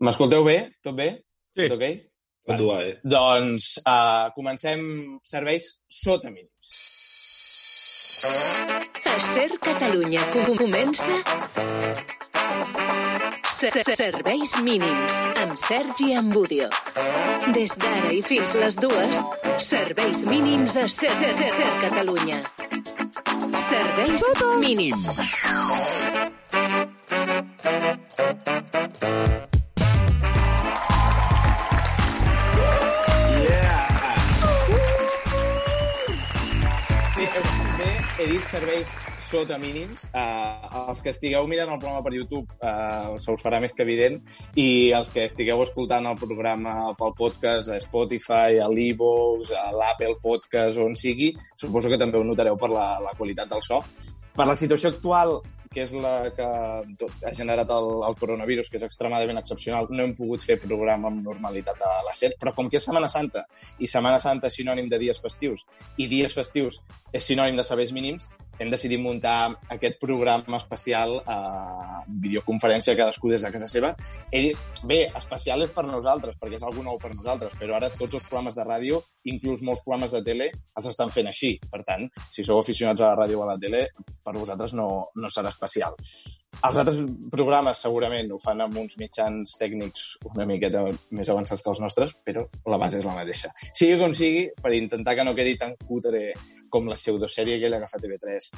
M'escolteu bé? Tot bé? Sí. Tot ok? Tot va, eh? Doncs uh, comencem serveis sota mínims. A Ser Catalunya com- comença... Se- se- Serveis mínims amb Sergi Ambudio. Des d'ara i fins les dues, serveis mínims a Ser, Ser, Ser, Ser Catalunya. Serveis mínims. Serveis sota mínims. Uh, els que estigueu mirant el programa per YouTube uh, se us farà més que evident i els que estigueu escoltant el programa pel podcast a Spotify, a l'Evox, a l'Apple Podcast, on sigui, suposo que també ho notareu per la, la qualitat del so. Per la situació actual, que és la que ha generat el, el coronavirus, que és extremadament excepcional, no hem pogut fer programa amb normalitat a la SER, però com que és Setmana Santa, i Setmana Santa és sinònim de dies festius, i dies festius és sinònim de serveis mínims, hem decidit muntar aquest programa especial a videoconferència cadascú des de casa seva. Dit, bé, especial és per nosaltres, perquè és algú nou per nosaltres, però ara tots els programes de ràdio, inclús molts programes de tele, els estan fent així. Per tant, si sou aficionats a la ràdio o a la tele, per vosaltres no, no serà especial. Els altres programes segurament ho fan amb uns mitjans tècnics una miqueta més avançats que els nostres, però la base és la mateixa. Sigui com sigui, per intentar que no quedi tan cutre com la pseudosèrie aquella que fa TV3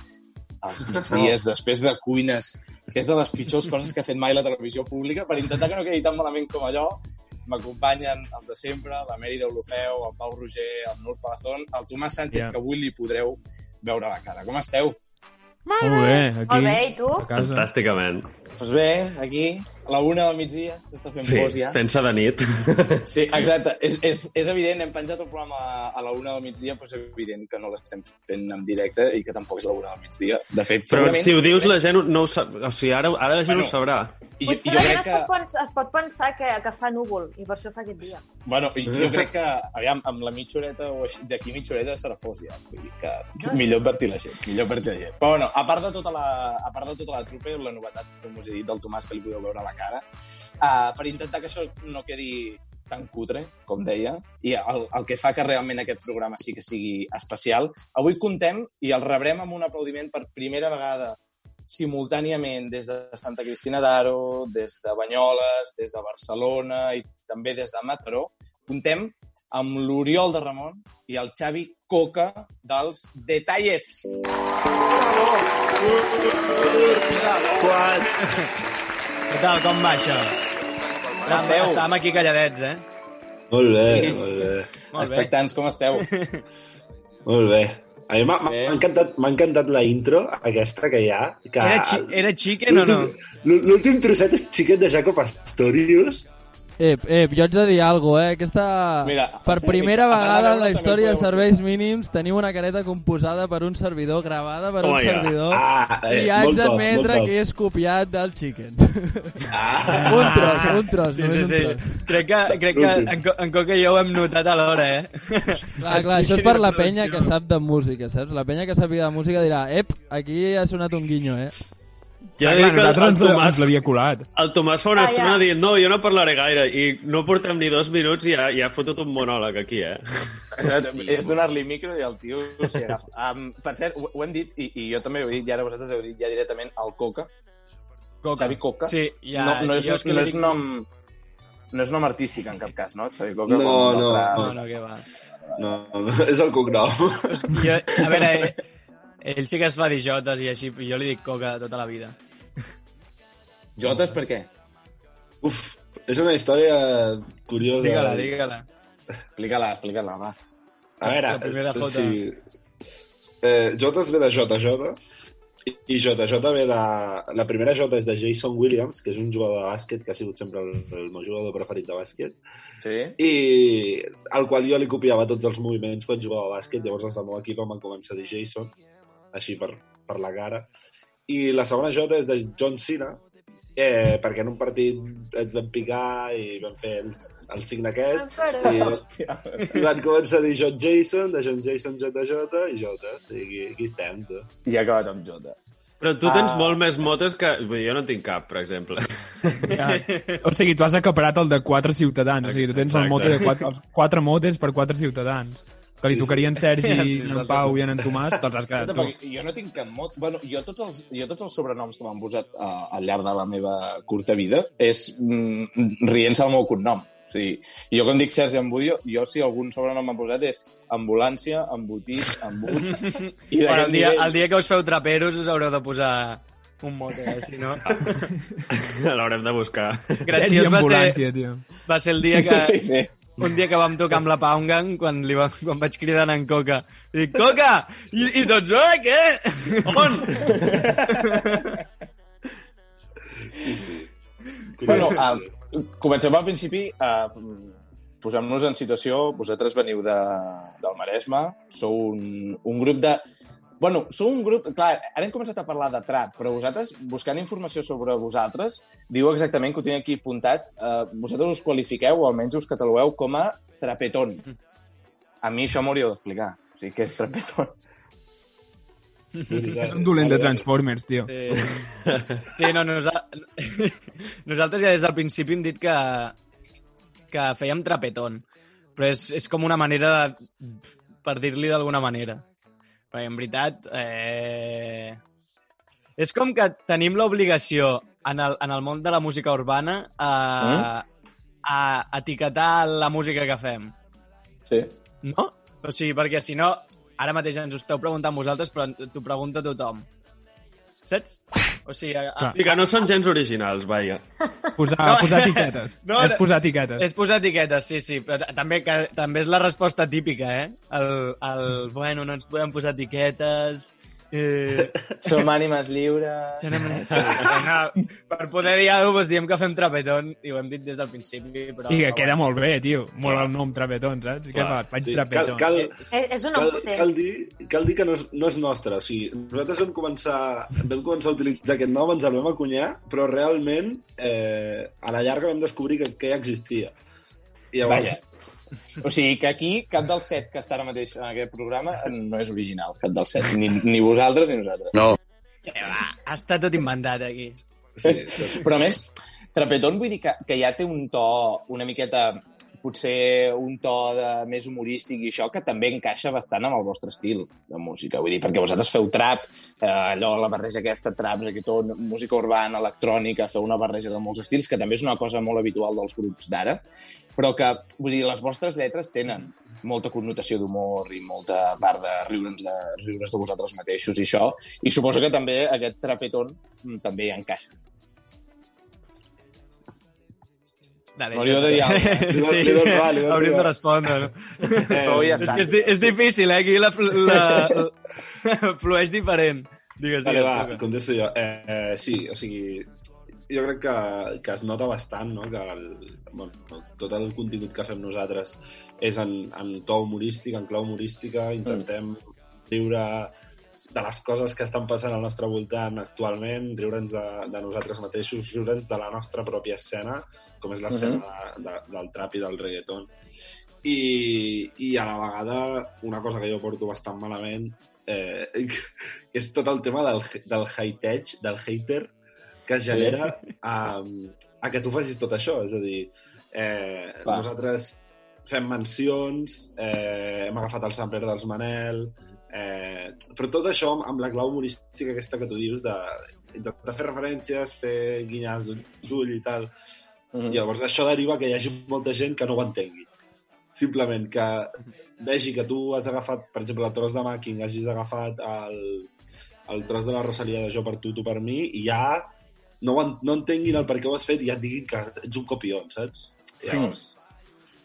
als migdies, després de cuines, que és de les pitjors coses que ha fet mai la televisió pública, per intentar que no quedi tan malament com allò, m'acompanyen els de sempre, la Meri Deulofeu, el Pau Roger, el Nur Palazón, el Tomàs Sánchez, Ja. que avui li podreu veure la cara. Com esteu? Molt bé, aquí. Molt bé, i tu? A casa. Fantàsticament. Doncs pues bé, aquí, a la una del migdia, s'està fent Sí, pos ja. pensa de nit. Sí, exacte. És, és, és evident, hem penjat el programa a, a la una del migdia, però és evident que no l'estem fent en directe i que tampoc és la una del migdia. De fet, Però segurament... si ho dius, la gent no ho sap. O sigui, ara, ara la gent Bueno. ho sabrà. I, jo- i Potser jo crec es, que... pot, pens- es pot pensar que, que fa núvol, i per això fa aquest dia. Bueno, i jo crec que, aviam, amb la mitja horeta o així, d'aquí mitja horeta serà fos ja. Vull dir que millor advertir la gent, millor advertir la gent. Però bueno, a part de tota la, a part de tota la trupe, la novetat, com us he dit, del Tomàs, que li podeu veure a la cara, uh, per intentar que això no quedi tan cutre, com deia, i el, el que fa que realment aquest programa sí que sigui especial. Avui contem i el rebrem amb un aplaudiment per primera vegada simultàniament des de Santa Cristina d'Aro, des de Banyoles, des de Barcelona i també des de Mataró. Contem amb l'Oriol de Ramon i el Xavi Coca dels Detallets. Què tal, com va això? Estàvem aquí calladets, eh? Molt bé, Sí. molt bé. Molt bé. Expectants, com esteu? Molt bé. A mi m'ha Bé. encantat, encantat la intro, aquesta que hi ha. Que Era, chi era chicken o no? L'últim- L'últim trosset és xiquet de Jacob Astorius. Ep, ep, jo haig de dir alguna cosa, eh? Aquesta... Mira, per primera a part de vegada en la història de serveis mínims tenim una careta composada per un servidor, gravada per un Home, ja. servidor, Ah, eh, i haig d'admetre que és copiat del chicken. Ah. un tros, un tros, Sí, només sí, sí. un tros. Crec que, crec que en, Co- en Coca i jo ho hem notat alhora, eh? Clar, clar, això és per la penya que sap de música, saps? La penya que sàpiga de música dirà, ep, aquí ha sonat un guinyo, eh? Ah, dic clar, que el, el, Tomàs, ens l'havia colat. el Tomàs fa una Ah, estona ja. dient no, jo no parlaré gaire, i no portem ni dos minuts i ja, ja ha fotut un monòleg aquí, eh? Exacte, és donar-li micro i el tio s'hi agafa. Um, per cert, ho, ho hem dit, i, i jo també ho he dit, i ara vosaltres heu dit ja directament, el Coca, Coca. Xavi Coca. Sí, ja, no, no, és, jo és que no, és nom, no és nom artístic en cap cas, no? Xavi Coca. No, com no, l'altre- No, no, què va. No, no, és el cognom. És que jo, a veure, ell sí que es fa dir jotes i així, jo li dic Coca tota la vida. Jotes per què? Uf, és una història curiosa. Digue-la, digue-la. Explica-la, explica-la, va. A veure, La primera jota. sí. Eh, Jotes ve de JJ i i JJ ve de... La primera J és de Jason Williams, que és un jugador de bàsquet que ha sigut sempre el, el meu jugador preferit de bàsquet Sí? i al qual jo li copiava tots els moviments quan jugava a bàsquet, llavors els del meu equip em van començar a dir Jason, així per, per la cara. I la segona J és de John Cena, eh, perquè en un partit ens vam picar i vam fer el, el signe aquest, i, Hòstia. i van començar a dir John Jason, de John Jason JJ i J, i aquí, aquí estem, tu. I ha acabat amb Jota. Però tu tens Ah. molt més motes que... Vull dir, jo no en tinc cap, per exemple. Ja. O sigui, tu has acaparat el de quatre ciutadans. O sigui, tu tens el mote de quatre, els quatre motes per quatre ciutadans. Que li tocarien Sergi, Sí, en Pau i en Tomàs, te'ls has quedat tu. jo no tinc cap mot... Bueno, jo tots els, jo tots els sobrenoms que m'han posat uh, al llarg de la meva curta vida és mm, rient-se el meu cognom. O sigui, jo quan dic Sergi Embudio, jo si algun sobrenom m'ha posat és ambulància, embotit, embut... I Bueno, el, dia, nivell- el dia que us feu traperos us haureu de posar un mote, eh? si no... L'haurem de buscar. Sergi Graciós va ser, Ambulància, tio. va ser el dia que... Sí, sí. Un dia que vam tocar amb la Poundgang, quan, li va, quan vaig cridar en Coca. I dic, Coca! I, i tots, eh, què? On? Bueno, uh, comencem al principi. Uh, Posem-nos en situació. Vosaltres veniu de, del Maresme. Sou un, un grup de... Bueno, sou un grup... Clar, ara hem començat a parlar de trap, però vosaltres, buscant informació sobre vosaltres, diu exactament que ho tinc aquí apuntat. Uh, vosaltres us qualifiqueu, o almenys us catalogueu, com a trapetón. A mi això m'hauríeu d'explicar. O sigui, què és trapetón? És un dolent de Transformers, tio. Sí, sí no, nosa... nosaltres ja des del principi hem dit que, que fèiem trapetón, però és, és com una manera de, per dir-li d'alguna manera. Perquè, en veritat, eh... és com que tenim l'obligació en, el, en el món de la música urbana a, a etiquetar la música que fem. Sí. No? O sigui, perquè si no, ara mateix ens ho esteu preguntant vosaltres, però t'ho pregunta tothom. Saps? O sigui, a, a, I que no són gens originals, vaja. Posar, No. posar etiquetes. No, és posar etiquetes. és posar etiquetes, sí, sí. Però ta- també, que, també és la resposta típica, eh? El, el, bueno, no ens podem posar etiquetes... Eh, Som ànimes lliures... sí, no, per poder dir alguna cosa, doncs diem que fem trapetón, i ho hem dit des del principi, però... I que queda bueno. molt bé, tio. Molt el nom Trapetón, saps? Què Clar, fas? Faig Sí, cal, Trapetón. cal, És, és un cal, embute. cal, dir, cal dir que no és, no és nostre. O sigui, nosaltres vam començar, vam començar a utilitzar aquest nom, ens el vam acunyar, però realment eh, a la llarga vam descobrir que, que ja existia. I llavors, Vaja. O sigui, que aquí cap dels set que està ara mateix en aquest programa no és original, cap dels set. Ni, ni vosaltres ni nosaltres. No. Eh, va, està tot inventat aquí. sí, Però a més, Trapetón vull dir que, que ja té un to una miqueta potser un to de, més humorístic i això, que també encaixa bastant amb el vostre estil de música. Vull dir, perquè vosaltres feu trap, eh, allò, la barreja aquesta, trap, reggaeton, música urbana, electrònica, feu una barreja de molts estils, que també és una cosa molt habitual dels grups d'ara, però que, vull dir, les vostres lletres tenen molta connotació d'humor i molta part de riure'ns de, riure's de vosaltres mateixos i això, i suposo que també aquest trapetón mm, també hi encaixa. Dale, heu de cosa, eh? Sí, li dono va, li dono hauríem de va. respondre. No? Ja és que és, di- és difícil, eh? Aquí la, la, la flueix diferent. Digues, Vale, digues. va, Coca. contesto jo. Eh, eh, sí, o sigui, jo crec que, que es nota bastant no? que el, bueno, tot el contingut que fem nosaltres és en, en to humorístic, en clau humorística, intentem riure de les coses que estan passant al nostre voltant actualment, riure'ns de, de nosaltres mateixos, riure'ns de la nostra pròpia escena, com és l'escena de, de, del trap i del reggaeton. I, I a la vegada, una cosa que jo porto bastant malament, eh, que és tot el tema del, del hateig, del hater, que es genera a, a que tu facis tot això. És a dir, eh, Clar. nosaltres fem mencions, eh, hem agafat el sampler dels Manel, eh, però tot això amb, la clau humorística aquesta que tu dius de, de, de fer referències, fer guinyars d'ull i tal. Mhm. I llavors això deriva que hi hagi molta gent que no ho entengui. Simplement que vegi que tu has agafat, per exemple, el tros de Macking, hagis agafat el, el tros de la Rosalia de Jo per tu, tu per mi, i ja no, no entenguin el per què ho has fet i ja et diguin que ets un copion, saps? Llavors...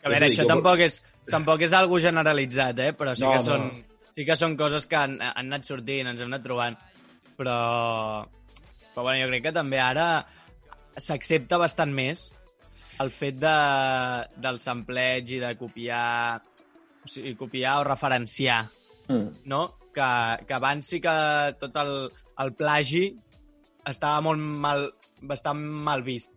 A veure, això jo- tampoc és, tampoc és algo generalitzat, eh? però sí, No, que no. són, sí que són coses que han, han anat sortint, ens hem anat trobant. Però, però bueno, jo crec que també ara s'accepta bastant més el fet de, del sampleig i de copiar, o sigui, copiar o referenciar, Mm. no? Que, que abans sí que tot el, el plagi estava molt mal, bastant mal vist.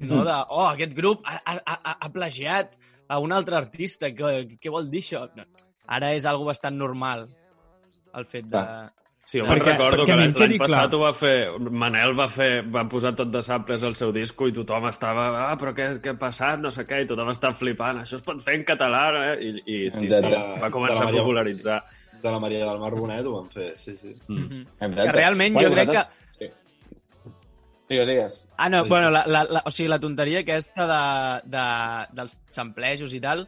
No? De, oh, aquest grup ha, ha, ha, ha plagiat a un altre artista. Què, què vol dir això? No. Ara és algo bastant normal, el fet de, Clar. Sí, home, Perquè- recordo perquè que a l'any quedi clar. passat ho va fer... Manel va fer... Va posar tot de samples al seu disco i tothom estava... Ah, però què, què ha passat? No sé què. I tothom estava flipant. Això es pot fer en català, eh? I, i sí, sí, Exacte. va començar a De Maria- popularitzar. De la Maria del Mar Bonet ho van fer, sí, sí. Exacte. Que realment jo crec vosaltres- Sí. Digues, digues. Ah, no, Sí. bueno, la, la, la, o sigui, la tonteria aquesta de, de, dels samplejos i tal,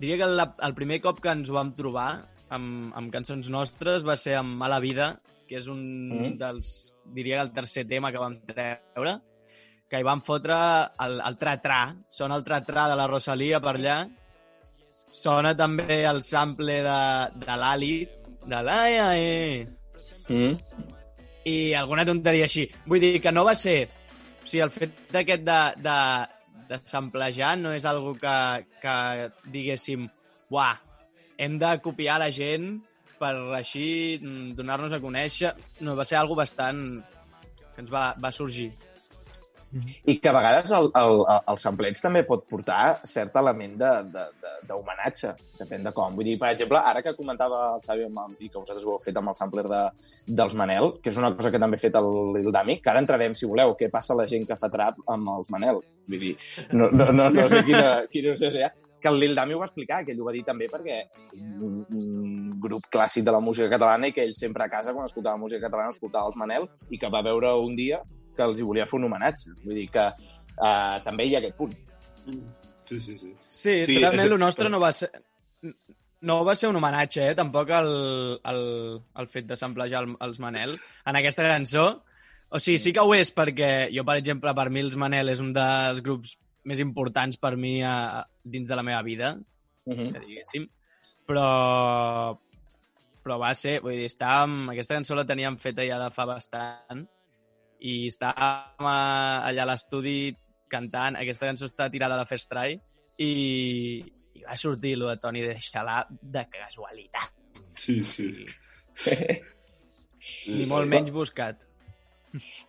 diria que la, el primer cop que ens ho vam trobar amb, amb cançons nostres va ser amb Mala Vida, que és un Mhm. dels, diria que el tercer tema que vam treure, que hi van fotre el, el tra-tra, sona el tra-tra de la Rosalia per allà, sona també el sample de, de l'Ali, de l'AE, Mm. i alguna tonteria així. Vull dir que no va ser... O sigui, el fet d'aquest de, de, de samplejar no és algo que, que diguéssim, uah, hem de copiar la gent per així mm, donar-nos a conèixer. No, va ser algo bastant que ens va, va sorgir. I que a vegades el, el, el sampleig també pot portar cert element de- de- de- d'homenatge, depèn de com. Vull dir, per exemple, ara que comentava el Xavi amb, i que vosaltres ho heu fet amb el sampler de, dels Manel, que és una cosa que també ha fet el Lil Dami, que ara entrarem, si voleu, què passa a la gent que fa trap amb els Manel. Vull dir, no, no, no, no sé quina, quina obsessió hi ha. Que el Lil Dami ho va explicar, que ell ho va dir també perquè un, un grup clàssic de la música catalana i que ell sempre a casa, quan escoltava música catalana, escoltava els Manel i que va veure un dia que els hi volia fer un homenatge. Vull dir que uh, també hi ha aquest punt. Sí, sí, sí. Sí, Sí, realment és- el nostre no va ser... No va ser un homenatge, eh? Tampoc el, el, el fet de samplejar el, els Manel en aquesta cançó. O sigui, sí que ho és perquè jo, per exemple, per mi els Manel és un dels grups més importants per mi a, dins de la meva vida, Uh -huh. que diguéssim. Però, però va ser... Vull dir, estàvem, aquesta cançó la teníem feta ja de fa bastant i estàvem a, allà a l'estudi cantant. Aquesta cançó està tirada a la Fest Try i, i va sortir lo de Toni de Xalà de casualitat. Sí, sí. Ni molt menys buscat.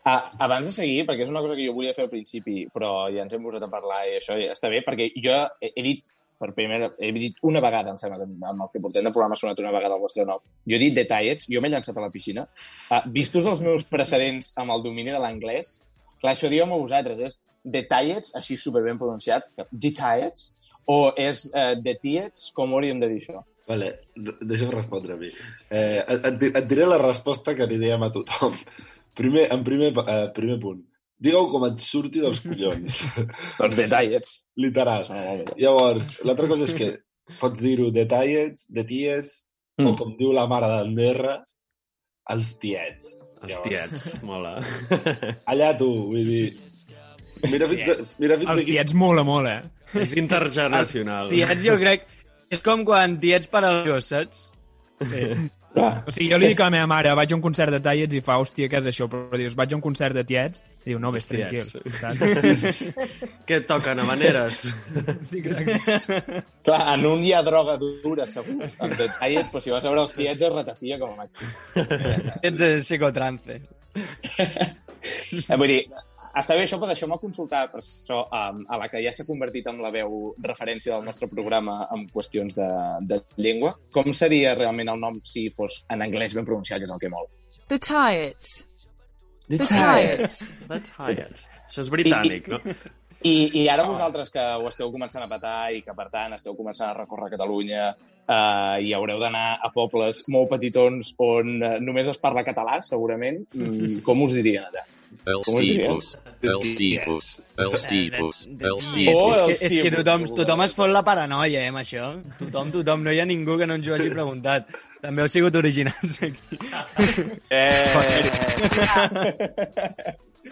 Ah, abans de seguir, perquè és una cosa que jo volia fer al principi, però ja ens hem posat a parlar i això ja està bé, perquè jo he, he dit per primera, he dit una vegada, em sembla, amb el que portem de programa sonat una vegada el vostre nom. Jo he dit detallets, jo m'he llançat a la piscina. Uh, vistos els meus precedents amb el domini de l'anglès, clar, això digueu-me vosaltres, és detallets, així superben pronunciat, detallets, o és uh, detiets, com hauríem de dir això? Vale, de- deixa'm respondre a mi. Eh, et, et, et diré la resposta que li diem a tothom. Primer, en primer, eh, primer punt. Digue-ho com et surti dels collons. Doncs detallets. Literal. Bé. Llavors, l'altra cosa és que pots dir-ho de tallets, de tiets, mm. o com diu la mare d'Anderra, els tiets. Els Llavors, tiets, mola. Allà tu, vull dir... Mira fins, a, mira fins Els aquí. tiets mola molt, eh? És intergeneracional. Tiets, jo crec... És com quan tiets per al saps? Sí. Clar. O sigui, jo li dic a la meva mare, vaig a un concert de tallets i fa, hòstia, què és això? Però dius, vaig a un concert de tiets? I diu, no, vés tranquil. Tiets. Què et toquen, habaneres? Sí, exacte. Clar, en un hi ha droga dura, segur. En detallets, però si vas a veure els tiets es ratafia com a màxim. Ets el psicotrance. Eh, vull dir, està bé això, però deixeu-me consultar per això, um, a la que ja s'ha convertit en la veu referència del nostre programa en qüestions de, de llengua. Com seria realment el nom si fos en anglès ben pronunciat, que és el que mol? The Tiets. The The Tiets. The Tiets. Això és britànic, no? I, I ara vosaltres que ho esteu començant a petar i que, per tant, esteu començant a recórrer Catalunya eh, i haureu d'anar a pobles molt petitons on només es parla català, segurament, mm, com us dirien allà? Els Com es diria? tipus, els tipus, els tipus, els Oh, tipus. És, que, tothom, tothom es fot la paranoia, eh, amb això. Tothom, tothom. No hi ha ningú que no ens ho hagi preguntat. També heu sigut originals aquí. Eh...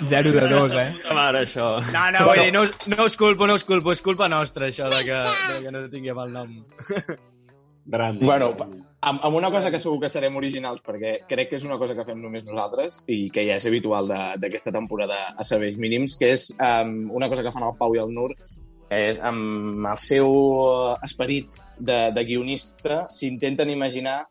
0 de 2, eh? Puta mare, això. No, no, vull dir, no, no us culpo, no us culpo. És culpa nostra, això, de que, de que no tinguem el nom. Brandi. Bueno, pa- amb, amb una cosa que segur que serem originals, perquè crec que és una cosa que fem només nosaltres i que ja és habitual de- d'aquesta temporada a Serveis Mínims, que és um, una cosa que fan el Pau i el Nur, és amb el seu eh, esperit de, de guionista s'intenten imaginar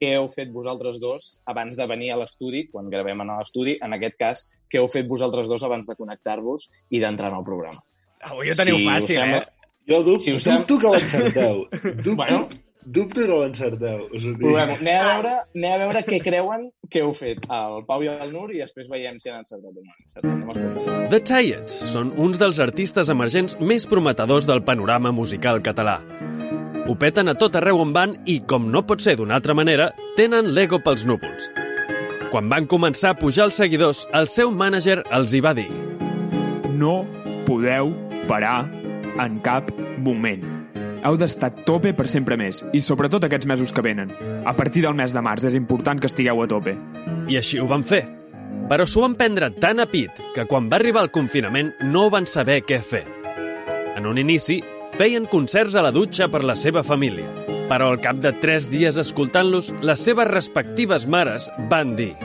què heu fet vosaltres dos abans de venir a l'estudi, quan gravem en l'estudi, en aquest cas, què heu fet vosaltres dos abans de connectar-vos i d'entrar en el programa. Avui ho teniu Si fàcil, sembla- eh? Jo dubto, Si us dubto que ho encerteu. Dubto. Bueno, Dubto que ho encerteu. Us ho dic. Provem-ho. Anem a veure, anem a veure què creuen que heu fet el Pau i el Nur i després veiem si han encertat o no. The Tiets són uns dels artistes emergents més prometedors del panorama musical català. Ho peten a tot arreu on van i, com no pot ser d'una altra manera, tenen l'ego pels núvols. Quan van començar a pujar els seguidors, el seu mànager els hi va dir No podeu parar en cap moment. Heu d'estar a tope per sempre més, i sobretot aquests mesos que venen. A partir del mes de març és important que estigueu a tope. I així ho van fer. Però s'ho van prendre tan a pit que quan va arribar el confinament no van saber què fer. En un inici, feien concerts a la dutxa per la seva família. Però al cap de tres dies escoltant-los, les seves respectives mares van dir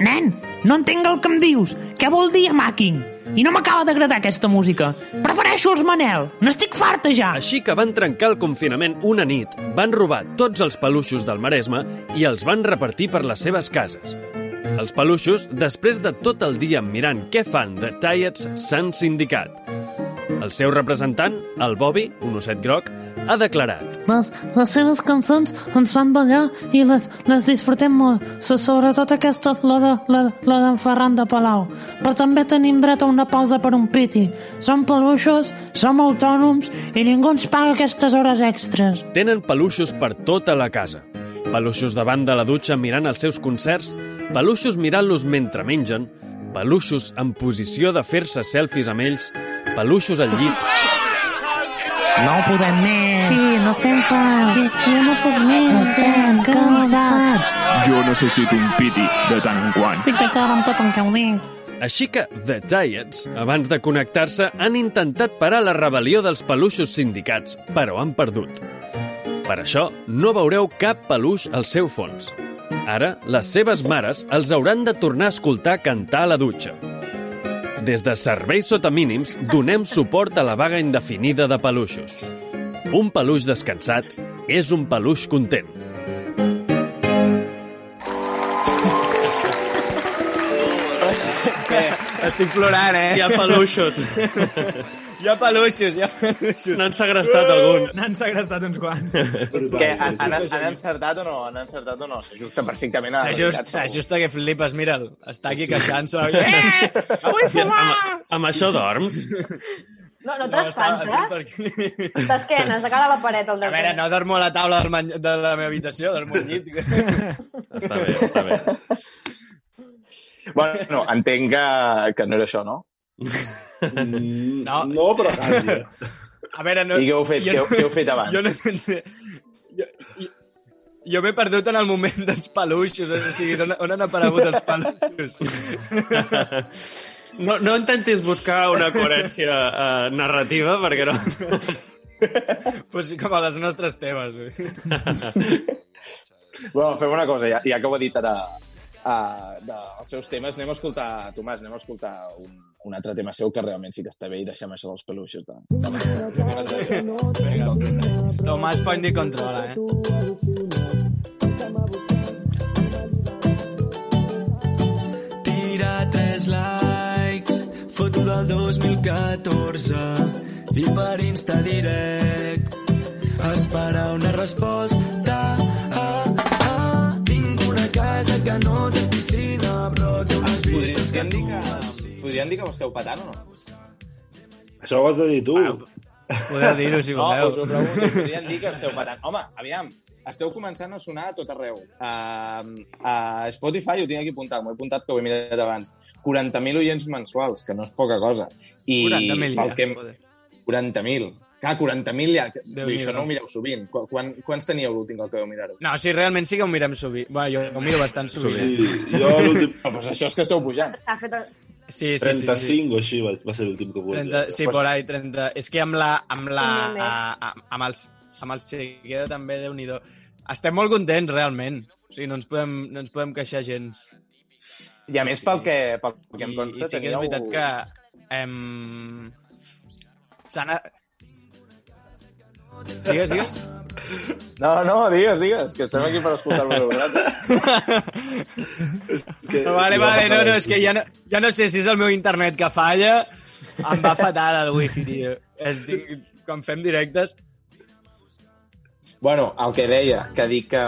Nen, no entenc el que em dius. Què vol dir Amacking? I no m'acaba d'agradar aquesta música. Prefereixo els Manel. N'estic farta ja. Així que van trencar el confinament una nit, van robar tots els peluixos del Maresme i els van repartir per les seves cases. Els peluixos, després de tot el dia mirant què fan de Tiets, s'han sindicat. El seu representant, el Bobby, un osset groc, ha declarat Les, les seves cançons ens fan ballar i les, les disfrutem molt, so, sobretot aquesta, la de, la, la d'en Ferran de Palau. Però també tenim dret a una pausa per un piti. Som peluixos, som autònoms i ningú ens paga aquestes hores extres. Tenen peluixos per tota la casa. Peluixos davant de la dutxa mirant els seus concerts, peluixos mirant-los mentre mengen, peluixos en posició de fer-se selfies amb ells, peluixos al llit... No podem més. Sí, no estem farts. Jo no puc més. Estem cansats. Jo necessito un piti de tant en quant. Estic d'acord amb tot el que heu dit. Així que The Tiets, abans de connectar-se, han intentat parar la rebel·lió dels peluixos sindicats, però han perdut. Per això, no veureu cap peluix al seu fons. Ara, les seves mares els hauran de tornar a escoltar cantar a la dutxa. Des de serveis sota mínims, donem suport a la vaga indefinida de peluixos. Un peluix descansat és un peluix content. Estic plorant, eh? Hi ha peluixos. Hi ha peluixos, hi ha peluixos. N'han segrestat alguns. N'han segrestat uns quants. Què, han, han, han encertat o no? Han encertat o no? S'ajusta perfectament a la s'ajusta que flipes, mira'l. Està aquí queixant-se. Eh! Vull fumar! Amb, amb això dorms? No, no No, t'espans, està- eh? T'esquenes, de cara a la paret, el A veure, no dormo a la taula del many... de la meva habitació, dormo al llit. Està bé, està bé. Bueno, entenc que, que no era això, no? Mm, No. no, però quasi. eh? A veure, no... I què heu fet? jo Què heu- què heu fet abans? Jo no... Jo, jo, jo m'he perdut en el moment dels peluixos, o sigui, on, on han aparegut els peluixos? No, no intentis buscar una coherència uh, narrativa, perquè no... pues com a les nostres temes. Bueno, fem una cosa, ja, ja que ho ha dit ara uh, dels seus temes, anem a escoltar, Tomàs, anem a escoltar un, un altre tema seu que realment sí que està bé i deixem això dels peluixos. De, de, Tomàs Pondi controla, eh? Tira tres likes, foto del 2014 i per Insta direct esperar una resposta. Que no té piscina, però té unes vistes que tu... que, podríem dir que ho esteu patant o no? Això ho has de dir tu. Podeu dir-ho si No, voleu. us ho pregunto, podríem dir que esteu patant. Home, aviam, esteu començant a sonar a tot arreu. Uh, a Spotify ho tinc aquí apuntat, m'ho he apuntat que ho he mirat abans. 40.000 oients mensuals, que no és poca cosa. I 40.000 pel ja, que... joder. 40.000. Clar, 40.000 ja... Déu I això no ho mireu sovint. Qu quan, quants teníeu l'últim cop que vau mirar-ho? No, sí, realment sí que ho mirem sovint. Bueno, jo ho miro bastant sovint. Sí, jo l'últim... No, doncs això és que esteu pujant. Ha fet el... Sí, sí, sí. 35 sí. o així va, va ser l'últim que vull. 30, sí, por ahí, 30. És que amb la... Amb, la, a, a, amb els, amb els Chequeda també, déu nhi Estem molt contents, realment. O sigui, no ens podem, no ens podem queixar gens. I a més, pel que, pel que em I, consta, i sí que és teníeu... veritat que... Em... S'han... Digues, digues. No, no, digues, digues, que estem aquí per escoltar-vos a vosaltres. que, No, vale, vale, no, no, és que ja no, ja no sé si és el meu internet que falla, em va fatal el wifi, tio. Estic, quan fem directes... Bueno, el que deia, que dic que,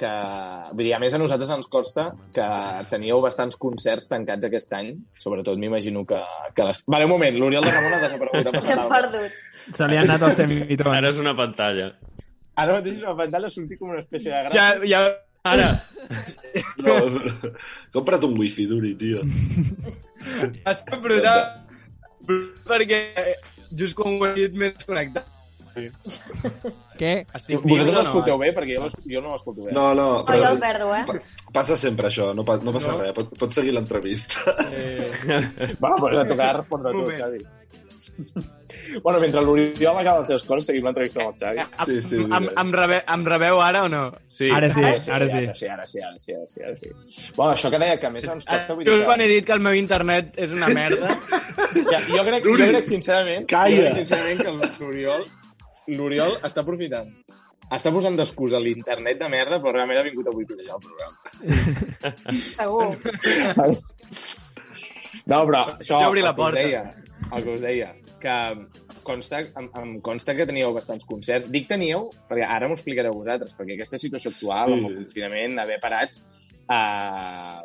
que... Vull dir, a més a nosaltres ens consta que teníeu bastants concerts tancats aquest any, sobretot m'imagino que... que les... Vale, un moment, l'Oriol de Ramon ha desaparegut. Ha passat perdut. Se li ha anat el semitron. Ara és una pantalla. Ara mateix una pantalla sortit com una espècie de gran... Ja, ja... Ara, No, compra't un wifi, Duri, tio. està brutal. Perquè just quan ho he dit m'he desconnectat. Què? Estic Vosaltres o no? l'escolteu bé? Perquè jo, jo no l'escolto bé. No, no, Oh, jo el perdo, eh? pa- passa sempre això, no, pa, no passa No? res, pot, pots seguir l'entrevista. Eh, Bueno, pues a tocar respondre tu. Xavi. Bueno, mentre l'Oriol acaba les seves coses, seguim l'entrevista amb el Xavi. Sí, sí, em, mira. em, rebe, em rebeu ara o no? Sí. Ara sí, Ara sí, ara sí. Ara sí, ara sí, ara sí, ara sí, ara sí. Bueno, això que deia, que a més ens costa... Vull Jo dir quan he que... dit que el meu internet és una merda, Ja, jo, crec, jo crec sincerament, Calla. jo crec sincerament que l'Oriol l'Oriol està aprofitant. Està posant d'excusa l'internet de merda, però realment ha vingut a boicotejar el programa. Segur. No, però això, Jo obri la el que us porta. deia, el que us deia, que consta, em, em consta que teníeu bastants concerts. Dic teníeu, perquè ara m'ho explicareu vosaltres, perquè aquesta situació actual, Sí. amb el confinament, haver parat, eh,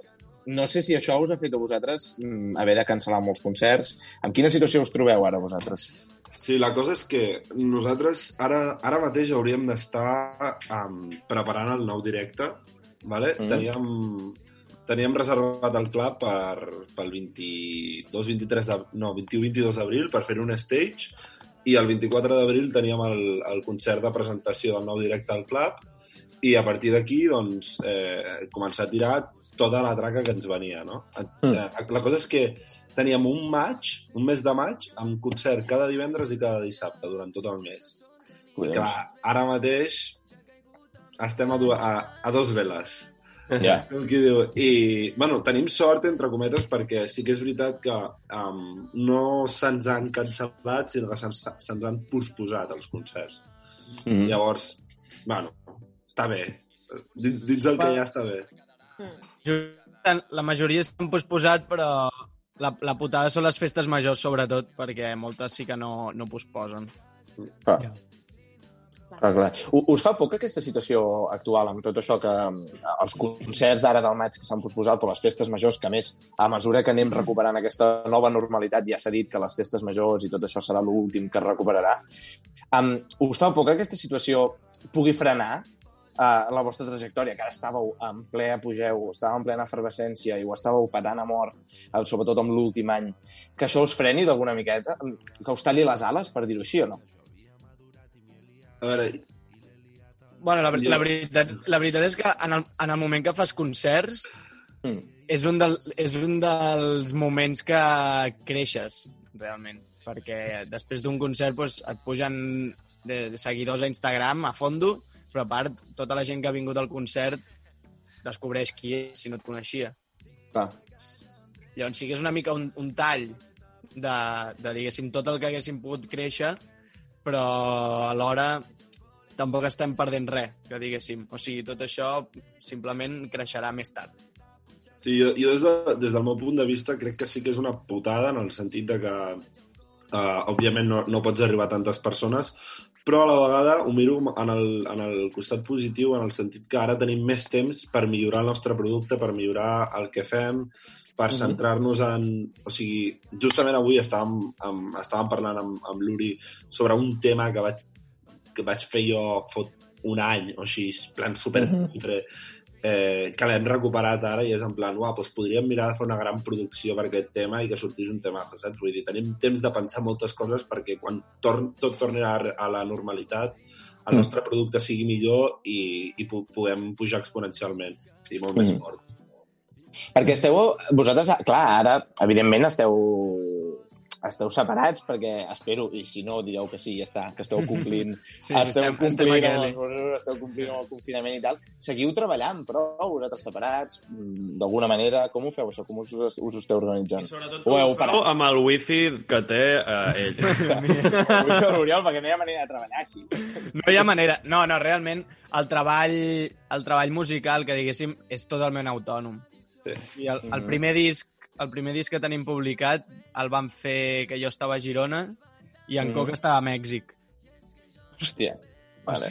no sé si això us ha fet a vosaltres mm, haver de cancel·lar molts concerts. En quina situació us trobeu ara, vosaltres? Sí, la cosa és que nosaltres ara, ara mateix hauríem d'estar um, preparant el nou directe, vale? Mm. Mm. Teníem, teníem reservat el club per, pel 22, 23 de, no, 21-22 d'abril per fer un stage i el 24 d'abril teníem el, el concert de presentació del nou directe al club i a partir d'aquí doncs, eh, començar a tirar tota la traca que ens venia. No? Mm. La cosa és que teníem un maig, un mes de maig, amb concert cada divendres i cada dissabte durant tot el mes. Clar, ara mateix estem a, a, a dos veles. Ja. Com qui diu. I, bueno, tenim sort, entre cometes, perquè sí que és veritat que um, no se'ns han cancel·lat, sinó que se'ns se han posposat els concerts. Mm -hmm. Llavors, bueno, està bé. Dins, dins del que ja està bé. Mm. la majoria s'han posposat, però la, la putada són les festes majors, sobretot, perquè moltes sí que no, no posposen. Clar. Clar, clar. Us fa poc aquesta situació actual amb tot això que els concerts ara del maig que s'han posposat, però les festes majors, que més, a mesura que anem recuperant aquesta nova normalitat, ja s'ha dit que les festes majors i tot això serà l'últim que recuperarà. Um, us fa poc que aquesta situació pugui frenar uh, la vostra trajectòria, que ara estàveu en ple apogeu, estàveu en plena efervescència i ho estàveu patant a mort, eh, sobretot amb l'últim any, que això us freni d'alguna miqueta? Que us talli les ales, per dir-ho així, o no? A veure, Bueno, la, la, veritat, la veritat és que en el, en el moment que fas concerts Mm. és un, del, és un dels moments que creixes, realment. Perquè després d'un concert doncs, et pugen de seguidors a Instagram a fondo, però a part, tota la gent que ha vingut al concert descobreix qui és, si no et coneixia. Clar. Llavors sí que és una mica un, un tall de, de, diguéssim, tot el que haguéssim pogut créixer, però alhora tampoc estem perdent res, que diguéssim. O sigui, tot això simplement creixerà més tard. Sí, jo, jo des, de, des del meu punt de vista crec que sí que és una putada en el sentit de que uh, òbviament no, no pots arribar a tantes persones, però a la vegada ho miro en el, en el costat positiu, en el sentit que ara tenim més temps per millorar el nostre producte, per millorar el que fem, per centrar-nos en... O sigui, justament avui estàvem, amb, estàvem parlant amb, amb l'Uri sobre un tema que vaig, que vaig fer jo fot un any o així, en plan super Mhm. eh, que l'hem recuperat ara i és en plan, uah, doncs podríem mirar de fer una gran producció per aquest tema i que sortís un tema, saps? Vull dir, tenim temps de pensar moltes coses perquè quan torn, tot torni a, a la normalitat el Mm. nostre producte sigui millor i, i pu puguem pujar exponencialment i molt més Mm. fort. Perquè esteu... Vosaltres, clar, ara, evidentment, esteu esteu separats perquè espero, i si no, direu que sí, ja està, que esteu complint, Sí, sí, esteu, estem- complint estem amb mesures, esteu complint amb el confinament i tal. Seguiu treballant, però vosaltres separats, mm, d'alguna manera, com ho feu això? Com us, us ho esteu organitzant? Sobretot Ho heu com ho feu amb el wifi que té eh, ell. Ho dic a l'Oriol, perquè no hi ha manera de treballar així. No hi ha manera. No, no, realment, el treball, el treball musical, que diguéssim, és totalment autònom. Sí. I el, el Mhm. primer disc el primer disc que tenim publicat el van fer que jo estava a Girona i en Mhm. Coca estava a Mèxic. Hòstia. Vale.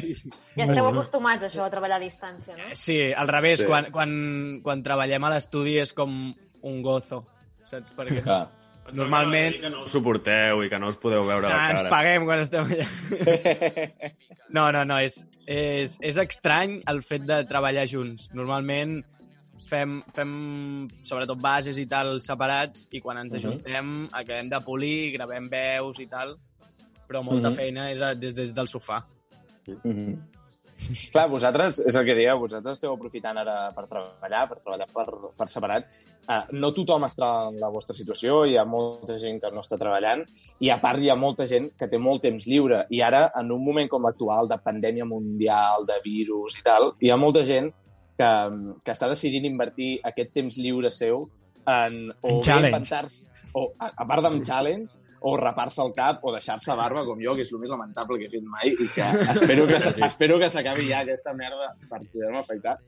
Ja esteu acostumats, a això, a treballar a distància, no? Sí, al revés, Sí. sí. quan, quan, quan treballem a l'estudi és com un gozo, saps? Perquè Clar. normalment Que no us suporteu i que no us podeu veure la ah, ens paguem quan estem allà. No, no, no, és, és, és estrany el fet de treballar junts. Normalment fem, fem sobretot bases i tal separats i quan ens Mhm. ajuntem acabem de polir, gravem veus i tal, però molta Mhm. feina és a, des, des del sofà. Mhm. Clar, vosaltres, és el que dieu, vosaltres esteu aprofitant ara per treballar, per treballar per, per separat. Uh, no tothom està en la vostra situació, hi ha molta gent que no està treballant i a part hi ha molta gent que té molt temps lliure i ara, en un moment com l'actual de pandèmia mundial, de virus i tal, hi ha molta gent que, que està decidint invertir aquest temps lliure seu en o En bé inventar-se, o a, a part d'un challenge, o rapar-se el cap o deixar-se barba com jo, que és el més lamentable que he fet mai i que espero que, sí. espero que s'acabi ja aquesta merda per poder-me afaitar.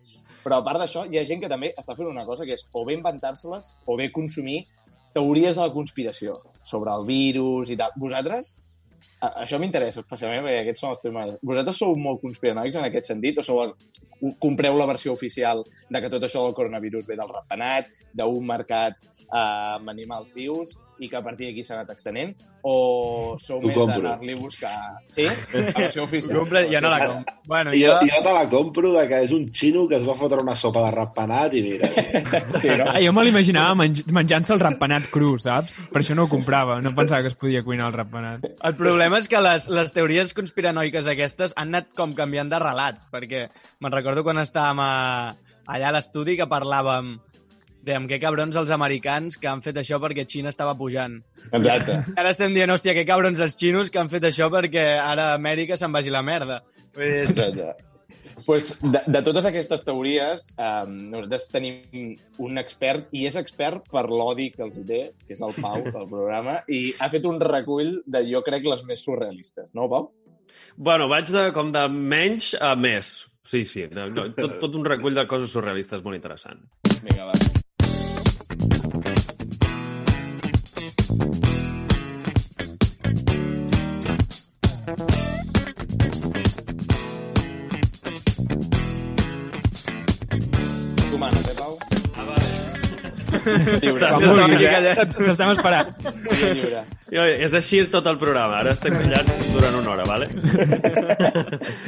Però a part d'això, hi ha gent que també està fent una cosa que és o bé inventar-se-les o bé consumir teories de la conspiració sobre el virus i tal. Vosaltres, això m'interessa especialment perquè aquests són els temes. Vosaltres sou molt conspiranoics en aquest sentit o sou, compreu la versió oficial de que tot això del coronavirus ve del ratpenat, d'un mercat eh, amb animals vius i que a partir d'aquí s'ha anat extenent? O sou més d'anar-li a buscar... Sí? La versió oficial. Compre, jo no la compro. Bueno, Jo, jo... jo te la compro de que és un xino que es va fotre una sopa de ratpenat i mira... Sí, no? Ah, jo me l'imaginava menj menjant-se el ratpenat cru, saps? Per això no ho comprava, no pensava que es podia cuinar el ratpenat. El problema és que les, les teories conspiranoiques aquestes han anat com canviant de relat, perquè me'n recordo quan estàvem a, allà a l'estudi que parlàvem de amb què cabrons els americans que han fet això perquè Xina estava pujant. Exacte. Ara estem dient, hòstia, què cabrons els xinos que han fet això perquè ara Amèrica se'n vagi la merda. Vull dir, és- Exacte. Pues, de, de totes aquestes teories, um, nosaltres tenim un expert, i és expert per l'odi que els té, que és el Pau, del programa, i ha fet un recull de, jo crec, les més surrealistes. No, Pau? Bueno, vaig de, com de menys a més. Sí, sí, de, de, tot, tot un recull de coses surrealistes molt interessant. Vinga, va. T'estem esperant. Lliure. Jo, és així tot el programa. Ara estem callats durant una hora, vale?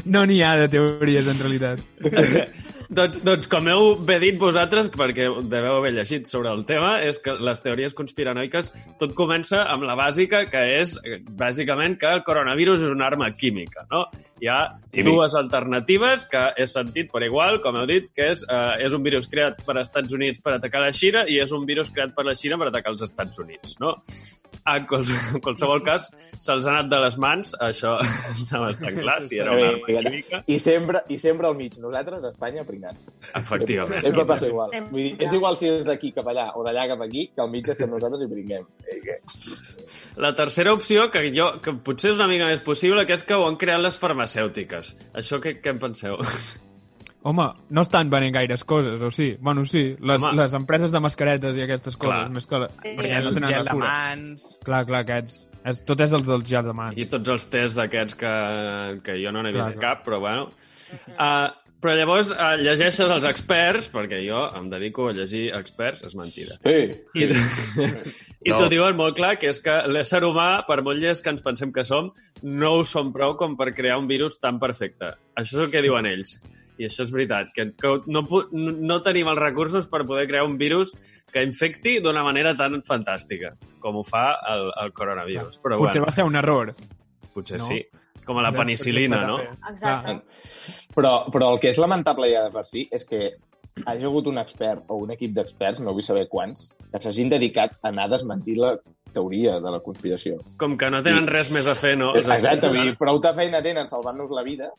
No n'hi ha de teories, en realitat. doncs, doncs, com heu bé dit vosaltres, perquè deveu haver llegit sobre el tema, és que les teories conspiranoiques tot comença amb la bàsica, que és, eh, bàsicament, que el coronavirus és una arma química, no? Hi ha dues alternatives que he sentit per igual, com heu dit, que és, eh, és un virus creat per Estats Units per atacar la Xina i és un virus creat per la Xina per atacar els Estats Units, no? En quals- en qualsevol cas, se'ls ha anat de les mans, això està bastant clar, si era una arma química. I sempre, I sempre al mig. Nosaltres, a Espanya, pringant. Efectivament. Sempre passa igual. Vull dir, és igual si és d'aquí cap allà o d'allà cap aquí, que al mig estem nosaltres i pringuem. Eh, que- La tercera opció, que jo que potser és una mica més possible, que és que ho han creat les farmacèutiques. Això què, què en penseu? Home, no estan venent gaires coses, o sí? Bueno, sí, les, Home. les empreses de mascaretes i aquestes coses, Clar. més que... La... Sí. Perquè no tenen gel la de mans... Clar, clar, aquests. És, tot és els dels gels de mans. I tots els tests aquests que, que jo no n'he vist Clar, clar. cap, però bueno. Uh, però llavors uh, llegeixes els experts, perquè jo em dedico a llegir experts, és mentida. Sí. I, i No. t'ho diuen molt clar, que és que l'ésser humà, per molt llest que ens pensem que som, no ho som prou com per crear un virus tan perfecte. Això és el que diuen ells. I això és veritat, que, que no, no tenim els recursos per poder crear un virus que infecti d'una manera tan fantàstica com ho fa el, el coronavirus. Però Potser bueno, va ser un error. potser no? sí. Com a la potser no? bé. Exacte. Però, però el que és lamentable ja de per si és que hagi hagut un expert o un equip d'experts, no vull saber quants, que s'hagin dedicat a anar a desmentir la teoria de la conspiració. Com que no tenen res més a fer, no? Els Exacte, vull dir, prou feina tenen salvant-nos la vida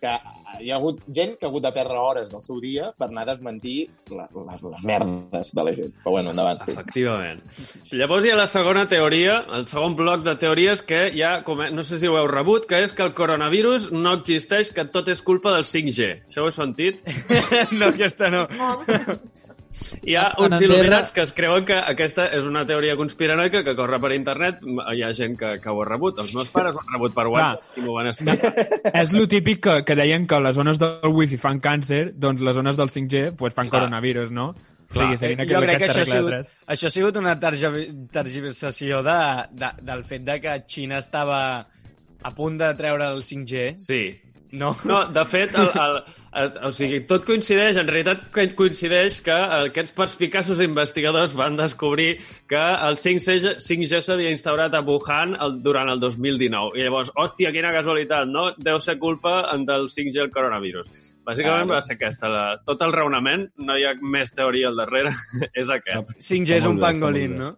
que hi ha hagut gent que ha hagut de perdre hores del seu dia per anar a desmentir la, la, les merdes de la gent. Però bueno, endavant. Efectivament. Llavors hi ha la segona teoria, el segon bloc de teories que ja, no sé si ho heu rebut, que és que el coronavirus no existeix, que tot és culpa del 5G. Això ho heu sentit? no, aquesta no. Com? Hi ha uns Andorra- il·luminats que es creuen que aquesta és una teoria conspiranoica que corre per internet. Hi ha gent que, que ho ha rebut. Els meus pares ho han rebut per WhatsApp i m'ho van explicar. És lo típic que, que deien que les zones del wifi fan càncer, doncs les zones del 5G pues, fan Clar. coronavirus, no? Clar. O sigui, seguint aquest, jo crec que això ha, sigut, això ha sigut una tergi- tergiversació de, de, del fet de que Xina estava a punt de treure el 5G. Sí. No? No, de fet, el, el, el, o sigui, tot coincideix, en realitat co- coincideix que aquests perspicaços investigadors van descobrir que el 5G, 5G s'havia instaurat a Wuhan el, durant el 2019. I llavors, hòstia, quina casualitat, no? Deu ser culpa del 5G el coronavirus. Bàsicament va ser aquesta. La, tot el raonament, no hi ha més teoria al darrere, és aquest. 5G és un pangolín, no?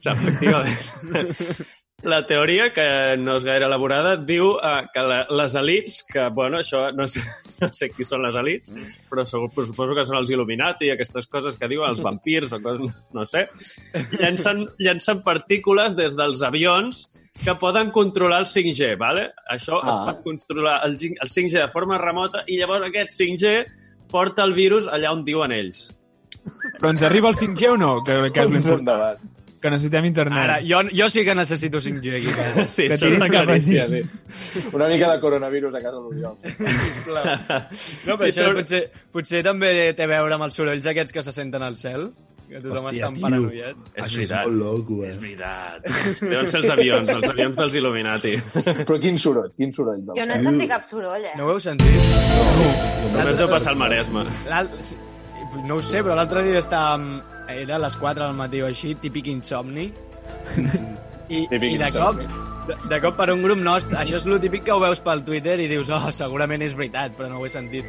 Efectivament. La teoria, que no és gaire elaborada, diu uh, que la, les elites, que, bueno, això no sé, no sé qui són les elites, però segur, però suposo que són els Illuminati i aquestes coses que diuen els vampirs o coses, no sé, llencen, llencen partícules des dels avions que poden controlar el 5G, ¿vale? Això ah. es pot controlar el, 5 el 5G de forma remota i llavors aquest 5G porta el virus allà on diuen ells. Però ens arriba el 5G o no? Que, que és l'important. Que necessitem internet. Ara, jo, jo sí que necessito 5G aquí. Sí, Que això està claríssim. Sí. Una mica de coronavirus a casa d'Oriol. Sisplau. No, però I això tu- potser, potser també té a veure amb els sorolls aquests que se senten al cel, que tothom Hòstia, està tio. paranoiat. És Això és veritat. molt loco, eh? És veritat. Deuen ser els avions, els avions dels Illuminati. Però quins sorolls, quins sorolls del Jo no he sentit cap soroll, eh? No ho heu sentit? Només deu passar al Maresme. L'alt- No ho sé, però l'altre dia estàvem... Era a les 4 del matí o així, típic insomni. I, Típic i de insomni. cop, de, de cop per un grup nostre, això és el típic que ho veus pel Twitter i dius, oh, segurament és veritat, però no ho he sentit.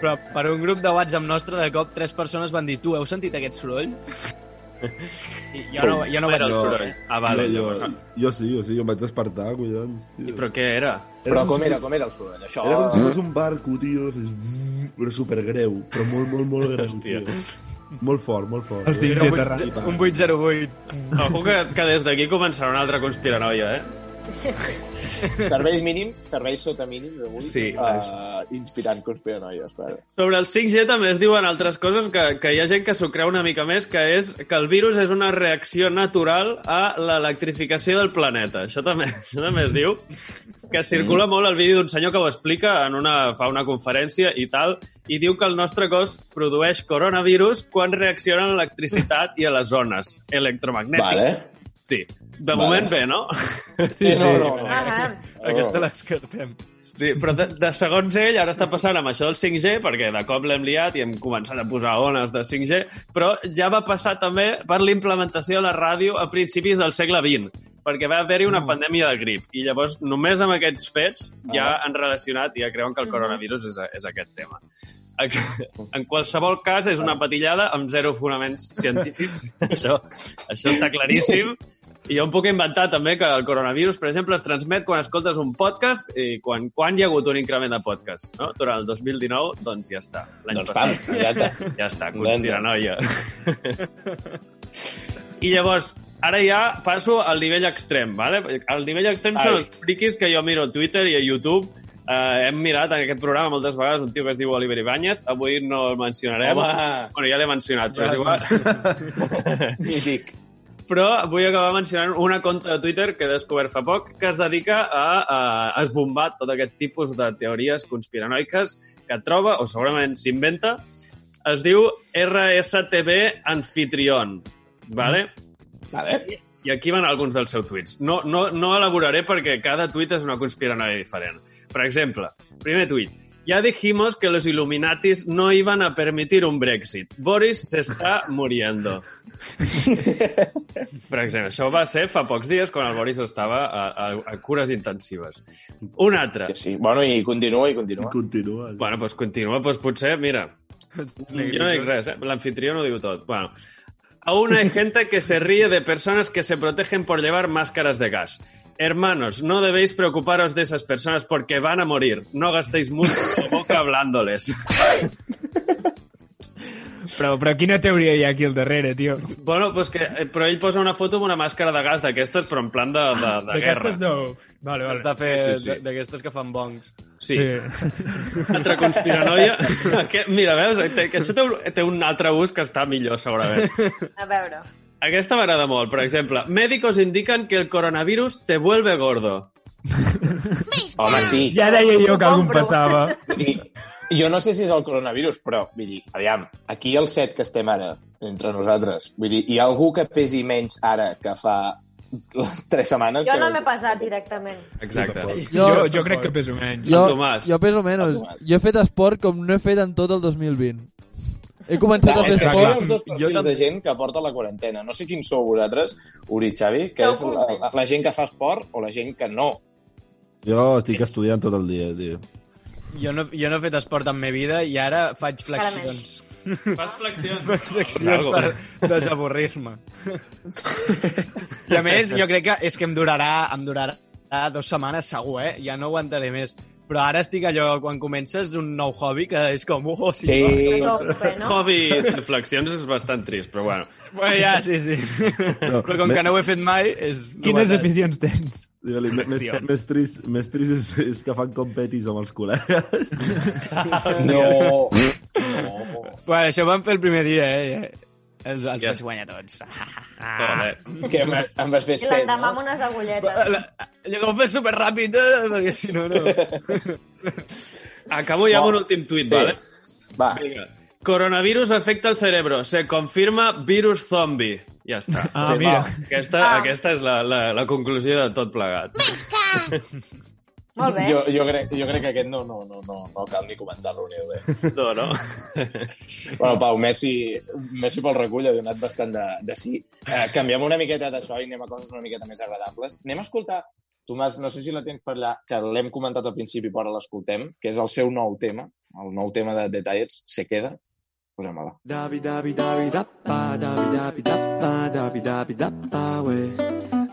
Però per un grup de WhatsApp nostre, de cop, tres persones van dir, tu, heu sentit aquest soroll? I jo no, jo no vaig dir soroll. Ah, vale. jo, jo, jo sí, jo sí, jo em vaig despertar, collons, tio. Però què era? Però com era, com era el soroll? Això... Era com si fos un barco, tio, però supergreu, però molt, molt, molt greu, tio. Molt fort, molt fort. El 5G Era un terra. vuit- Un 808. Ojo que, que des d'aquí començarà una altra conspiranoia, eh? Serveis mínims, serveis sota mínims, avui. Sí. Uh, inspirant conspiranoies, vale. Sobre el 5G també es diuen altres coses que, que hi ha gent que s'ho creu una mica més, que és que el virus és una reacció natural a l'electrificació del planeta. Això també, això també es diu. Que circula molt el vídeo d'un senyor que ho explica en una, fa una conferència i tal, i diu que el nostre cos produeix coronavirus quan reacciona a l'electricitat i a les zones electromagnètiques. Vale. Sí. De Vale. moment bé, no? Sí, no, no, no. Ah, Aquesta l'escartem. Sí, però de, de segons ell ara està passant amb això del 5G, perquè de cop l'hem liat i hem començat a posar ones de 5G, però ja va passar també per l'implementació de la ràdio a principis del segle XX, perquè va haver-hi una pandèmia de grip. I llavors, només amb aquests fets, ja han relacionat i ja creuen que el coronavirus és, és aquest tema. En qualsevol cas, és una patillada amb zero fonaments científics. això, això està claríssim. I jo em puc inventar també que el coronavirus, per exemple, es transmet quan escoltes un podcast i quan, quan hi ha hagut un increment de podcast. No? Durant el 2019, doncs ja està. L'any Doncs pam, passat. ja està. Ja està, conspiranoia. I llavors, ara ja passo al nivell extrem, ¿vale? El nivell extrem són Ai. els friquis que jo miro a Twitter i a YouTube. Uh, hem mirat en aquest programa moltes vegades un tio que es diu Oliver Ibáñez. Avui no el mencionarem. Home! Bueno, ja l'he mencionat, però Ja és igual. Mític. Però vull acabar mencionant una conta de Twitter que he descobert fa poc que es dedica a, a esbombar tot aquest tipus de teories conspiranoiques que troba, o segurament s'inventa. Es diu RSTV Anfitrion. Vale? Vale. I aquí van alguns dels seus tuits. No, no, no elaboraré perquè cada tuit és una conspiranoia diferent. Per exemple, primer tuit. Ya dijimos que los Illuminatis no iban a permitir un Brexit. Boris se está muriendo. Per exemple, això va ser fa pocs dies quan el Boris estava a, a, a cures intensives. Un altre. Sí, sí. Bueno, i continua, i continua. Continua. Bueno, doncs continua, doncs potser, mira, jo no dic res, eh? l'anfitrió no diu tot. Bueno, aún hay gente que se ríe de personas que se protegen por llevar máscaras de gas. Hermanos, no debéis preocuparos de esas personas porque van a morir. No gastéis mucho boca hablándoles. Però, però quina teoria hi ha aquí al darrere, tio? Bueno, pues que, eh, però ell posa una foto amb una màscara de gas d'aquestes, però en plan de, de, de guerra. D'aquestes no... Vale, vale. De fer Sí, sí, sí. d'aquestes que fan bongs. Sí. Altra conspiranoia. Mira, veus? Això té un, té un altre ús que està millor, segurament. A veure. Aquesta m'agrada molt. Per exemple, médicos indican que el coronavirus te vuelve gordo. Home, sí. Ja deia jo que algun passava. Jo no sé si és el coronavirus, però, vull dir, aviam, aquí el set que estem ara, entre nosaltres, vull dir, hi ha algú que pesi menys ara que fa tres setmanes? Jo que... no m'he passat directament. Exacte. Jo, jo crec que peso menys. Jo, jo peso menys. Jo he fet esport com no he fet en tot el 2020. He començat No, a fer esport. els dos perfils de gent que porta la quarantena. No sé quins sou vosaltres, Uri Xavi, que és la, la gent que fa esport o la gent que no. Jo estic estudiant tot el dia, tio. Jo no, jo no he fet esport en ma vida i ara faig flexions. Fas flexions. Faig flexions per desavorrir-me. I a més, jo crec que és que em durarà, em durarà dues setmanes segur, eh? Ja no aguantaré més. Però ara estic allò, quan comences un nou hobby, que és com... Oh, sí, Sí. Hobby de flexions és bastant trist, però bueno. Bueno, ja, sí, sí. No, Però com me- que no ho he fet mai, és... Quines aficions tens? Digue-li, més, més, més, trist, més trist és, és que fan competis amb els col·legues. No. Bueno, això ho vam fer el primer dia, eh? Els, els Ja. vaig guanyar tots. Joder. Que em, em vas fer I set, l'endemà no? amb unes agulletes. Ho fes superràpid, eh? perquè si no, no... Acabo ja amb un últim tuit, vale? Va. Vinga. Coronavirus afecta el cerebro. Se confirma virus zombie. Ja està. Ah, mira. Aquesta, Ah. aquesta és la, la, la conclusió de tot plegat. Molt bé. Jo, jo, crec, jo crec que aquest no, no, no, no, no cal ni comentar-lo ni bé. No, no? Bueno, Pau, Messi, Messi pel recull ha donat bastant de, de sí. Eh, canviem una miqueta d'això i anem a coses una miqueta més agradables. Anem a escoltar, Tomàs, no sé si la tens per allà, que l'hem comentat al principi, però ara l'escoltem, que és el seu nou tema, el nou tema de Detalles, Se queda. Posem-la. Davi, davi, davi, dappa, davi, davi, dappa, davi, davi, dappa, we.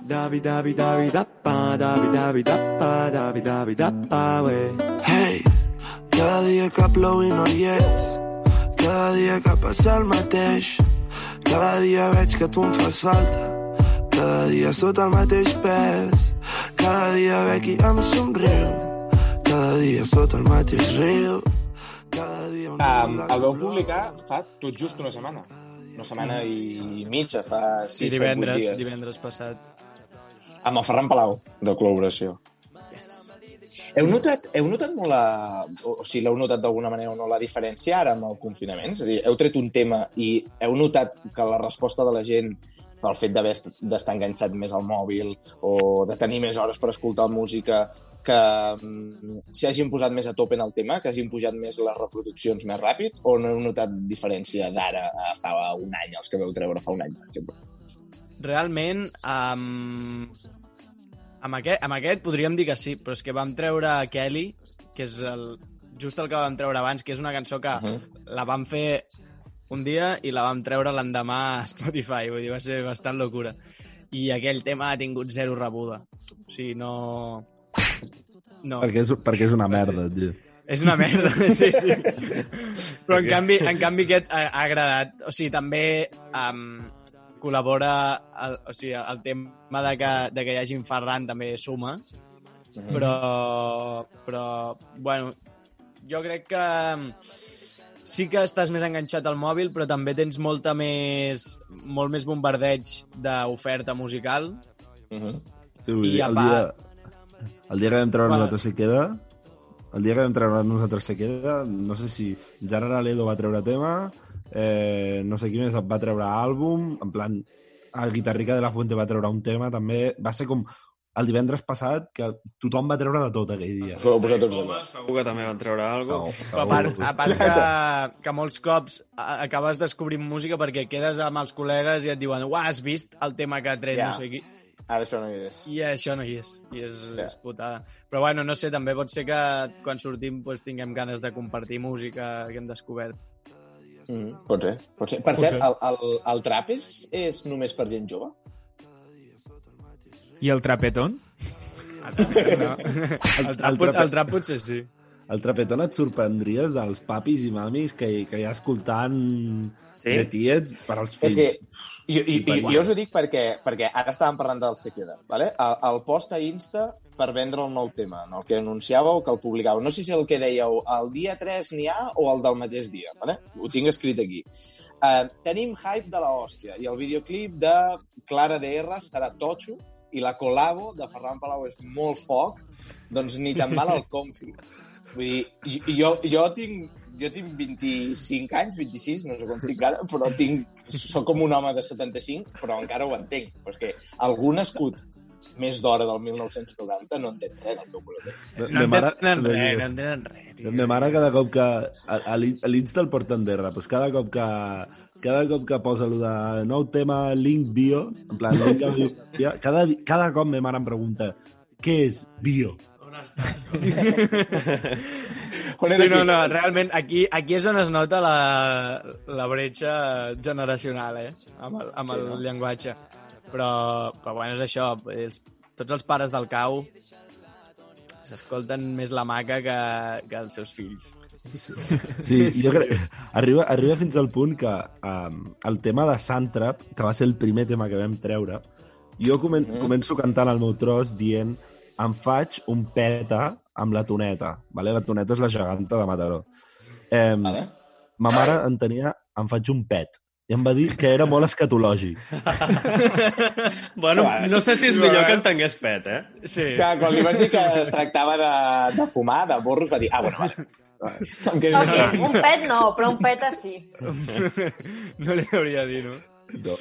Davi, davi, davi, dappa, davi, davi, dappa, davi, davi, dappa, we. Hey, cada dia que plou i no hi ets, cada dia que passa el mateix, cada dia veig que tu em fas falta, cada dia sota el mateix pes, cada dia ve qui em somriu, cada dia sota el mateix riu, cada dia Um, el vau publicar fa tot just una setmana. Una setmana i mitja, fa 6 Sí, 7, 8 divendres, dies. divendres passat. Amb el Ferran Palau, de col·laboració. Heu notat, heu notat molt la... O, o si l'heu notat d'alguna manera o no, la diferència ara amb el confinament? És a dir, heu tret un tema i heu notat que la resposta de la gent pel fet d'haver est- d'estar enganxat més al mòbil o de tenir més hores per escoltar música, que mm, s'hi hagin posat més a tope en el tema, que hagin pujat més les reproduccions més ràpid, o no heu notat diferència d'ara a fa un any, els que veu treure fa un any, per exemple? Realment, um, amb, aquest, amb aquest podríem dir que sí, però és que vam treure Kelly, que és el, just el que vam treure abans, que és una cançó que uh -huh. la vam fer un dia i la vam treure l'endemà a Spotify, vull dir, va ser bastant locura. I aquell tema ha tingut zero rebuda. O sigui, no... No. perquè, és, perquè és una merda, tio. És una merda, sí, sí. Però en canvi, en canvi aquest ha, ha agradat. O sigui, també um, col·labora el, o sigui, el tema de que, de que hi hagi Ferran també suma, però, però, bueno, jo crec que sí que estàs més enganxat al mòbil, però també tens molta més, molt més bombardeig d'oferta musical. Uh -huh. Sí, vull I dir, a el, part- dia, el dia que vam treure Bueno. nosaltres se queda, el dia que vam treure nosaltres se queda, no sé si Gerard Ledo va treure tema, eh, no sé qui més va treure àlbum, en plan, el Guitarrica de la Fuente va treure un tema, també va ser com el divendres passat que tothom va treure de tot aquell dia. Ho vau posar tots. Segur que també van treure alguna cosa. A part, a part que, que molts cops acabes descobrint música perquè quedes amb els col·legues i et diuen uah, has vist el tema que ha tret Ja. no sé qui? Ara això no hi és. I això no hi és. I és, Ja. és putada. Però bueno, no sé, també pot ser que quan sortim pues, tinguem ganes de compartir música que hem descobert. Mm, pot ser, pot ser. Per Pot cert, ser. el, el, el trap és, és només per gent jove? I el trapetón? No. El, trap, pot- el trap potser sí. el trapetón et sorprendries dels papis i mamis que, que hi ha escoltant Sí? sí? de tiets per als És fills. que, i, i, i, per jo us ho dic perquè, perquè ara estàvem parlant del Se Queda, ¿vale? el, el post a Insta per vendre el nou tema, no? el que anunciàveu, que el publicàveu. No sé si el que dèieu el dia 3 n'hi ha o el del mateix dia. ¿vale? Ho tinc escrit aquí. Uh, tenim hype de la hòstia i el videoclip de Clara DR estarà totxo i la col·labo de Ferran Palau és molt foc, doncs ni tan mal el confi. Vull dir, jo, jo tinc jo tinc 25 anys, 26, no sé com estic ara, però tinc, soc com un home de 75, però encara ho entenc. Però és que algú nascut més d'hora del 1990 no entén res del meu col·lectiu. Me- No mare- entenen res, no entenen res, tio. Me mare cada cop que... A, a a l'Insta el porten d'erra, doncs cada cop que cada cop que posa el de nou tema link bio, en plan, link de biografia, cada, cada cop me mare em pregunta què és bio? Sí, no, no, realment aquí, aquí és on es nota la, la bretxa generacional, eh? Amb el, amb el Sí, no? llenguatge. Però, però bueno, és això. Els, tots els pares del cau s'escolten més la maca que, que els seus fills. Sí, jo crec... Arriba, arriba fins al punt que um, el tema de Santrap, que va ser el primer tema que vam treure, jo comen Mhm. començo cantant el meu tros dient em faig un peta amb la toneta. Vale? La toneta és la geganta de Mataró. Eh, Vale. Ma mare en tenia em faig un pet. I em va dir que era molt escatològic. Bueno, no sé si és millor que entengués pet, eh? Sí. Que quan li vaig dir que es tractava de, de fumar, de borros, va dir, ah, bueno, vale. Em quedo Ok, més un pet no, però un peta sí. No li hauria de dir, no? No.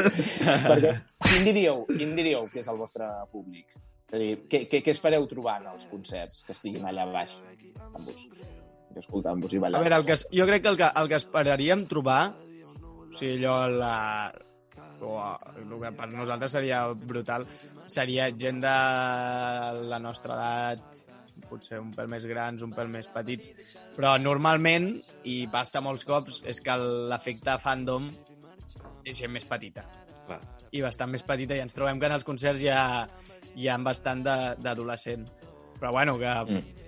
Perquè, quin diríeu, quin diríeu que és el vostre públic? És a dir, què, què, què espereu trobar en els concerts que estiguin allà baix amb vos? Que escoltant-vos i A ballant. veure, el que, es- jo crec que el que, el que esperaríem trobar, o sigui, allò, la, o el que per nosaltres seria brutal, seria gent de la nostra edat, potser un pèl més grans, un pèl més petits, però normalment, i passa molts cops, és que l'efecte fandom és gent més petita. Clar. I bastant més petita, i ens trobem que en els concerts hi ha, hi ha bastant de- d'adolescent. Però bueno, que... Mm.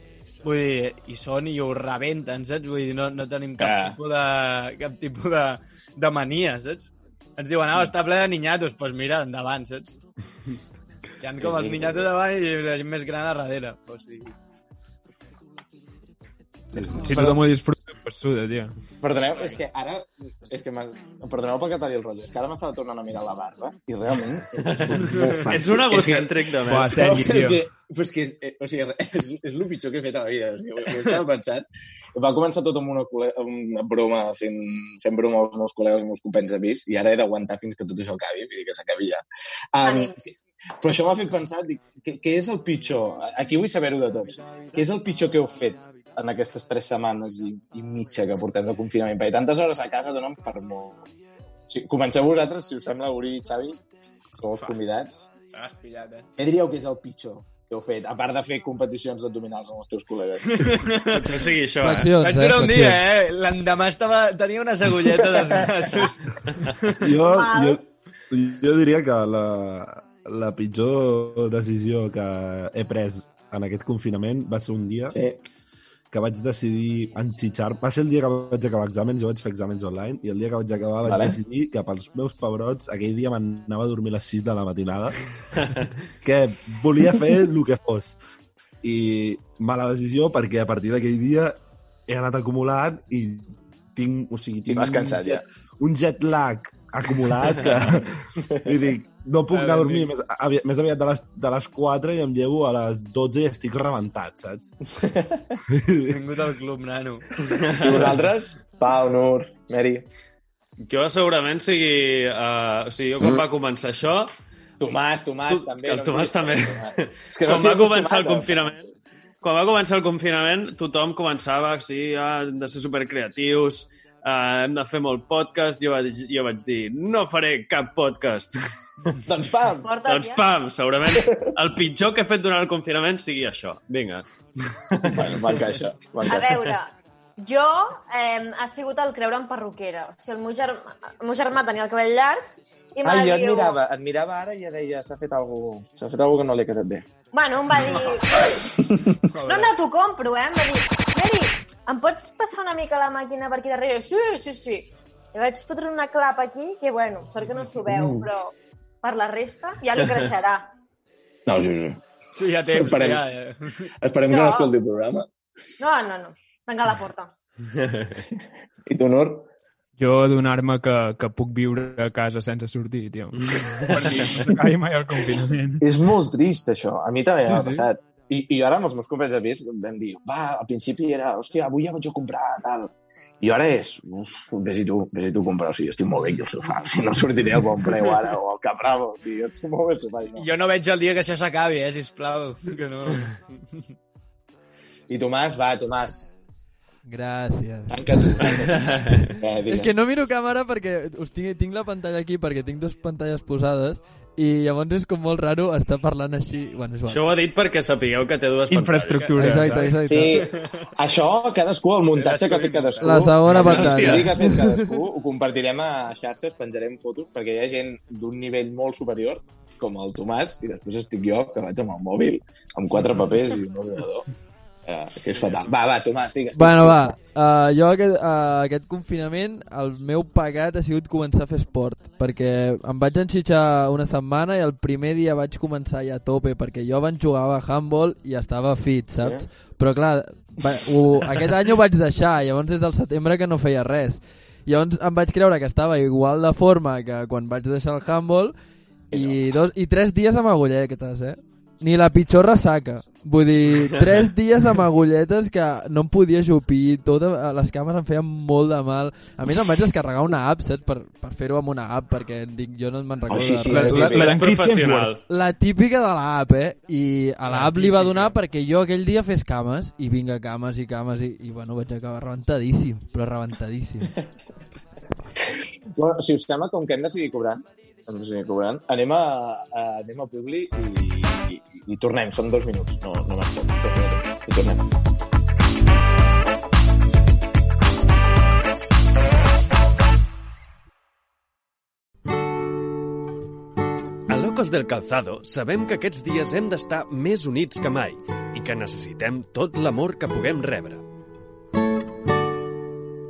Vull dir, hi són i ho rebenten, saps? Vull dir, no, no tenim cap Ah. tipus de, cap tipus de, de mania, saps? Ens diuen, ah, està ple de niñatos. Doncs pues mira, endavant, saps? Hi ha com Sí, els sí. niñatos davant i la gent més gran a darrere. O sigui, Si tothom ho disfruta, pues suda, tio. Perdoneu, és que ara... És que perdoneu pel que t'ha dit el rotllo. És que ara m'estava tornant a mirar la barba i realment... Ets un egocèntric de merda. Sergi, No, és tio. que, però és que és, eh, o sigui, és, és el pitjor que he fet a la vida. És que ho, ho estava pensant. Va començar tot amb una, amb una broma, fent, fent broma als meus col·legues, als meus companys de pis, i ara he d'aguantar fins que tot això acabi, vull dir que s'acabi ja. Um, però això m'ha fet pensar, dic, què, què és el pitjor? Aquí vull saber-ho de tots. Què és el pitjor que heu fet en aquestes tres setmanes i, i mitja que portem de confinament? Perquè tantes hores a casa donen per molt. Sí, comenceu vosaltres, si us sembla, Uri i Xavi, sou els convidats. has pillat, eh? Què diríeu que és el pitjor que heu fet, a part de fer competicions d'abdominals amb els teus col·legues? Potser sigui això, eh? Flexions, Vaig eh? durar un dia, eh? L'endemà estava... tenia una segulleta dels braços. Jo, jo, jo diria que la, la pitjor decisió que he pres en aquest confinament va ser un dia Sí. Que vaig decidir enxitxar... Va ser el dia que vaig acabar exàmens, jo vaig fer exàmens online, i el dia que vaig acabar vaig Vale. decidir que pels meus pebrots aquell dia m'anava a dormir a les 6 de la matinada, que volia fer el que fos. I mala decisió perquè a partir d'aquell dia he anat acumulant i tinc, o sigui, tinc vas cansat, un, jet, un jet lag acumulat que i dic, no puc anar a dormir més, avi, més aviat de les, de les 4 i em llevo a les 12 i estic rebentat, saps? Vingut al club, nano. I vosaltres? Pau, Nur, Mary... Jo segurament sigui... Uh, o sigui, jo quan va començar això... Tomàs, Tomàs, Tu- també. el no Tomàs també. Tomàs. És que no quan va començar el confinament... Quan va començar el confinament, tothom començava, sí, ah, de ser supercreatius, uh, hem de fer molt podcast. Jo vaig, jo vaig dir, no faré cap podcast. Doncs pam! Portes doncs ja? pam, segurament el pitjor que he fet durant el confinament sigui això. Vinga. Bueno, m'encaixa. A veure, jo eh, ha sigut el creure en perruquera. O sigui, el meu, germà, el meu germà tenia el cabell llarg I Ai, jo et mirava, et mirava ara i ja deia, s'ha fet algú, s'ha fet algú que no li ha quedat bé. Bueno, em va dir... No, no, t'ho compro, eh? Em va dir, em pots passar una mica la màquina per aquí darrere? Sí, sí, sí. I vaig fotre una clapa aquí, que bueno, sort que no s'ho veu, però per la resta ja li creixerà. No, sí, sí. Sí, ja temps, Esperem, ja, ja. esperem que No. no escolti el programa. No, no, no. Tanca la porta. I tu, Nur? Jo donar-me que, que puc viure a casa sense sortir, tio. Per dir, no s'acabi mai el confinament. És molt trist, això. A mi també m'ha Sí, sí. passat. I, I ara amb els meus companys de pis vam dir, va, al principi era, hòstia, avui ja vaig a comprar, tal. I ara és, uf, vés-hi tu, vés-hi tu a comprar, o sigui, estic molt bé aquí al sofà, si no sortiré al bon preu ara o al Capravo, o sigui, estic molt bé al sofà. No. Jo no veig el dia que això s'acabi, eh, sisplau. Que no... I Tomàs, va, Tomàs, Gràcies. tanca tu. Eh, És que no miro càmera perquè us tinc, tinc la pantalla aquí perquè tinc dues pantalles posades i llavors és com molt raro estar parlant així. Bueno, és. Això ho ha dit perquè sapigueu que té dues Infraestructura. Exacte, exacte. Sí, això cadascú, el muntatge que ha fet cadascú. La segona pantalla. que ha fet cadascú, ho compartirem a xarxes, penjarem fotos, perquè hi ha gent d'un nivell molt superior, com el Tomàs, i després estic jo, que vaig amb el mòbil, amb quatre papers i un ordinador. Uh, que és fatal. Va, va, Tomàs, digues. Bueno, va, uh, jo aquest, uh, aquest confinament el meu pegat ha sigut començar a fer esport perquè em vaig enxitxar una setmana i el primer dia vaig començar ja a tope perquè jo abans jugava a handball i estava fit, saps? Sí. Però clar, va, ho, aquest any ho vaig deixar, llavors des del setembre que no feia res. Llavors em vaig creure que estava igual de forma que quan vaig deixar el handball i, dos, i tres dies amb agulletes, eh? Ni la pitjor ressaca. Vull dir, tres dies amb agulletes que no em podia jupir, totes les cames em feien molt de mal. A més, em vaig descarregar una app, saps? Per, per fer-ho amb una app, perquè dic, jo no me'n recordo sí, de sí, res. la- la- la professional. La típica de l'app, eh? I a La l'app li va donar perquè jo aquell dia fes cames, i vinga, cames i cames, i, i bueno, vaig acabar rebentadíssim, però rebentadíssim. Bueno, si us sembla, com que hem de seguir de seguir cobrant, anem a, a, anem a Publi i, i, i tornem. Són dos minuts, no, no m'estem. Dos minuts. I tornem. Locos del Calzado sabem que aquests dies hem d'estar més units que mai i que necessitem tot l'amor que puguem rebre.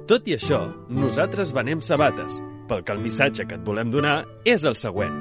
Tot i això, nosaltres venem sabates, pel que el missatge que et volem donar és el següent.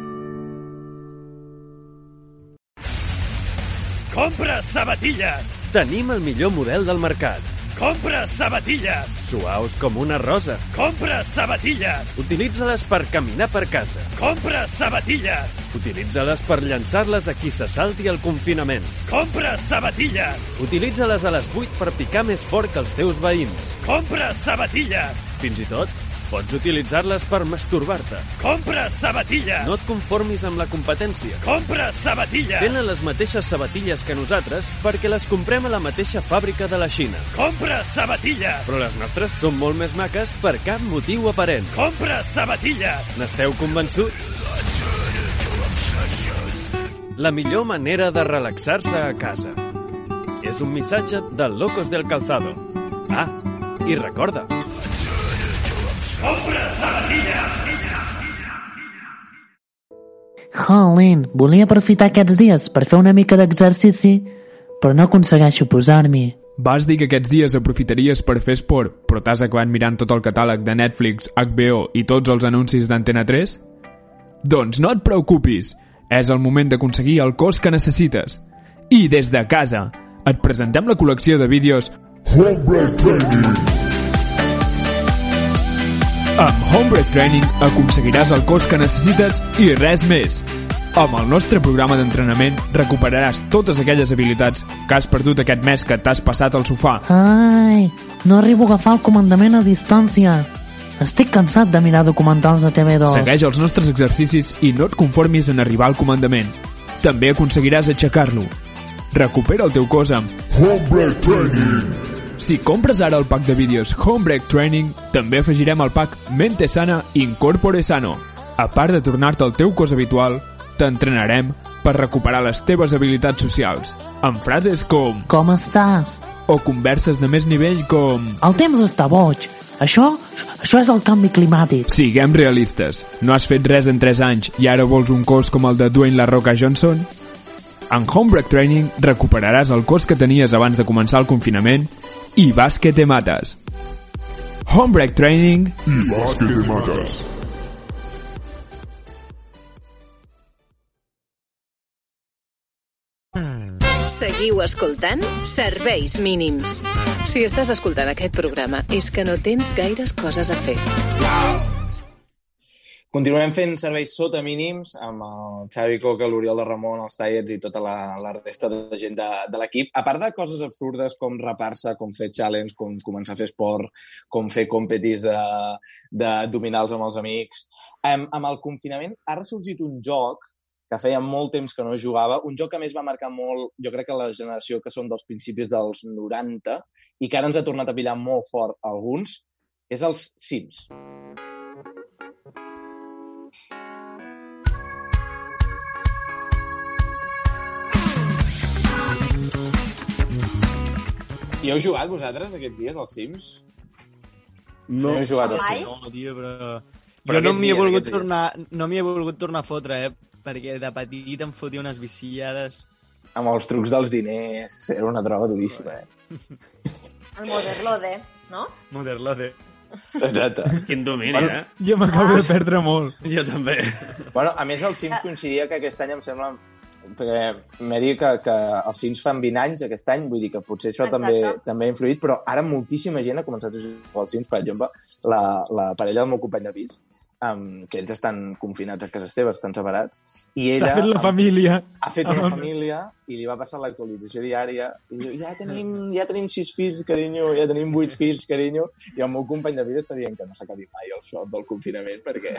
Compra sabatilles! Tenim el millor model del mercat. Compra sabatilles! Suaus com una rosa. Compra sabatilles! Utilitza-les per caminar per casa. Compra sabatilles! Utilitza-les per llançar-les a qui se salti el confinament. Compra sabatilles! Utilitza-les a les 8 per picar més fort que els teus veïns. Compra sabatilles! Fins i tot, pots utilitzar-les per masturbar-te. Compra sabatilles! No et conformis amb la competència. Compra sabatilles! Tenen les mateixes sabatilles que nosaltres perquè les comprem a la mateixa fàbrica de la Xina. Compra sabatilles! Però les nostres són molt més maques per cap motiu aparent. Compra sabatilles! N'esteu convençuts? La millor manera de relaxar-se a casa. És un missatge del Locos del Calzado. Ah, i recorda! Jolín, volia aprofitar aquests dies per fer una mica d'exercici, però no aconsegueixo posar-m'hi. Vas dir que aquests dies aprofitaries per fer esport, però t'has acabat mirant tot el catàleg de Netflix, HBO i tots els anuncis d'Antena 3? Doncs no et preocupis, és el moment d'aconseguir el cos que necessites. I des de casa, et presentem la col·lecció de vídeos Homebreak Training. Amb Homebreak Training aconseguiràs el cos que necessites i res més. Amb el nostre programa d'entrenament recuperaràs totes aquelles habilitats que has perdut aquest mes que t'has passat al sofà. Ai, no arribo a agafar el comandament a distància. Estic cansat de mirar documentals de TV2. Segueix els nostres exercicis i no et conformis en arribar al comandament. També aconseguiràs aixecar-lo. Recupera el teu cos amb Homebreak Training. Si compres ara el pack de vídeos Homebreak Training, també afegirem el pack Mente Sana Incorpore Sano. A part de tornar-te al teu cos habitual, t'entrenarem per recuperar les teves habilitats socials, amb frases com Com estàs? o converses de més nivell com El temps està boig. Això, això és el canvi climàtic. Siguem realistes. No has fet res en 3 anys i ara vols un cos com el de Dwayne La Roca Johnson? En Homebreak Training recuperaràs el cos que tenies abans de començar el confinament i vas que te mates. Homebreak Training I vas que te mates. Seguiu escoltant Serveis Mínims. Si estàs escoltant aquest programa és que no tens gaires coses a fer. Continuem fent serveis sota mínims amb el Xavi Coca, l'Oriol de Ramon, els Tallets i tota la, la resta de gent de, de l'equip. A part de coses absurdes com rapar-se, com fer challenge, com començar a fer esport, com fer competis de, de dominals amb els amics, amb, amb el confinament ha ressorgit un joc que feia molt temps que no jugava, un joc que més va marcar molt, jo crec que la generació que som dels principis dels 90 i que ara ens ha tornat a pillar molt fort alguns, és els Sims. I heu jugat vosaltres aquests dies als Sims? No. No he jugat als Mai? Sims. No, tio, però... Però jo no m'hi he volgut tornar, no m'hi he volgut tornar a fotre, eh? Perquè de petit em fotia unes viciades. Amb els trucs dels diners. Era una droga duríssima, eh? El Moderlode, no? Moderlode. Exacte. Quin domini, Bueno, eh? Jo m'acabo de perdre molt. Jo també. Bueno, a més, el Sims coincidia que aquest any em sembla m'he dit que, que els Sims fan 20 anys aquest any, vull dir que potser això també, Exacte. també ha influït, però ara moltíssima gent ha començat a jugar als Sims, per exemple, la, la parella del meu company de pis, um, que ells estan confinats a casa seva, estan separats, i ella... S'ha fet la família. Ha fet una els- família i li va passar l'actualització diària i diu, ja tenim, ja tenim sis fills, carinyo, ja tenim vuit fills, carinyo, i el meu company de vida està dient que no s'acabi mai el xoc del confinament perquè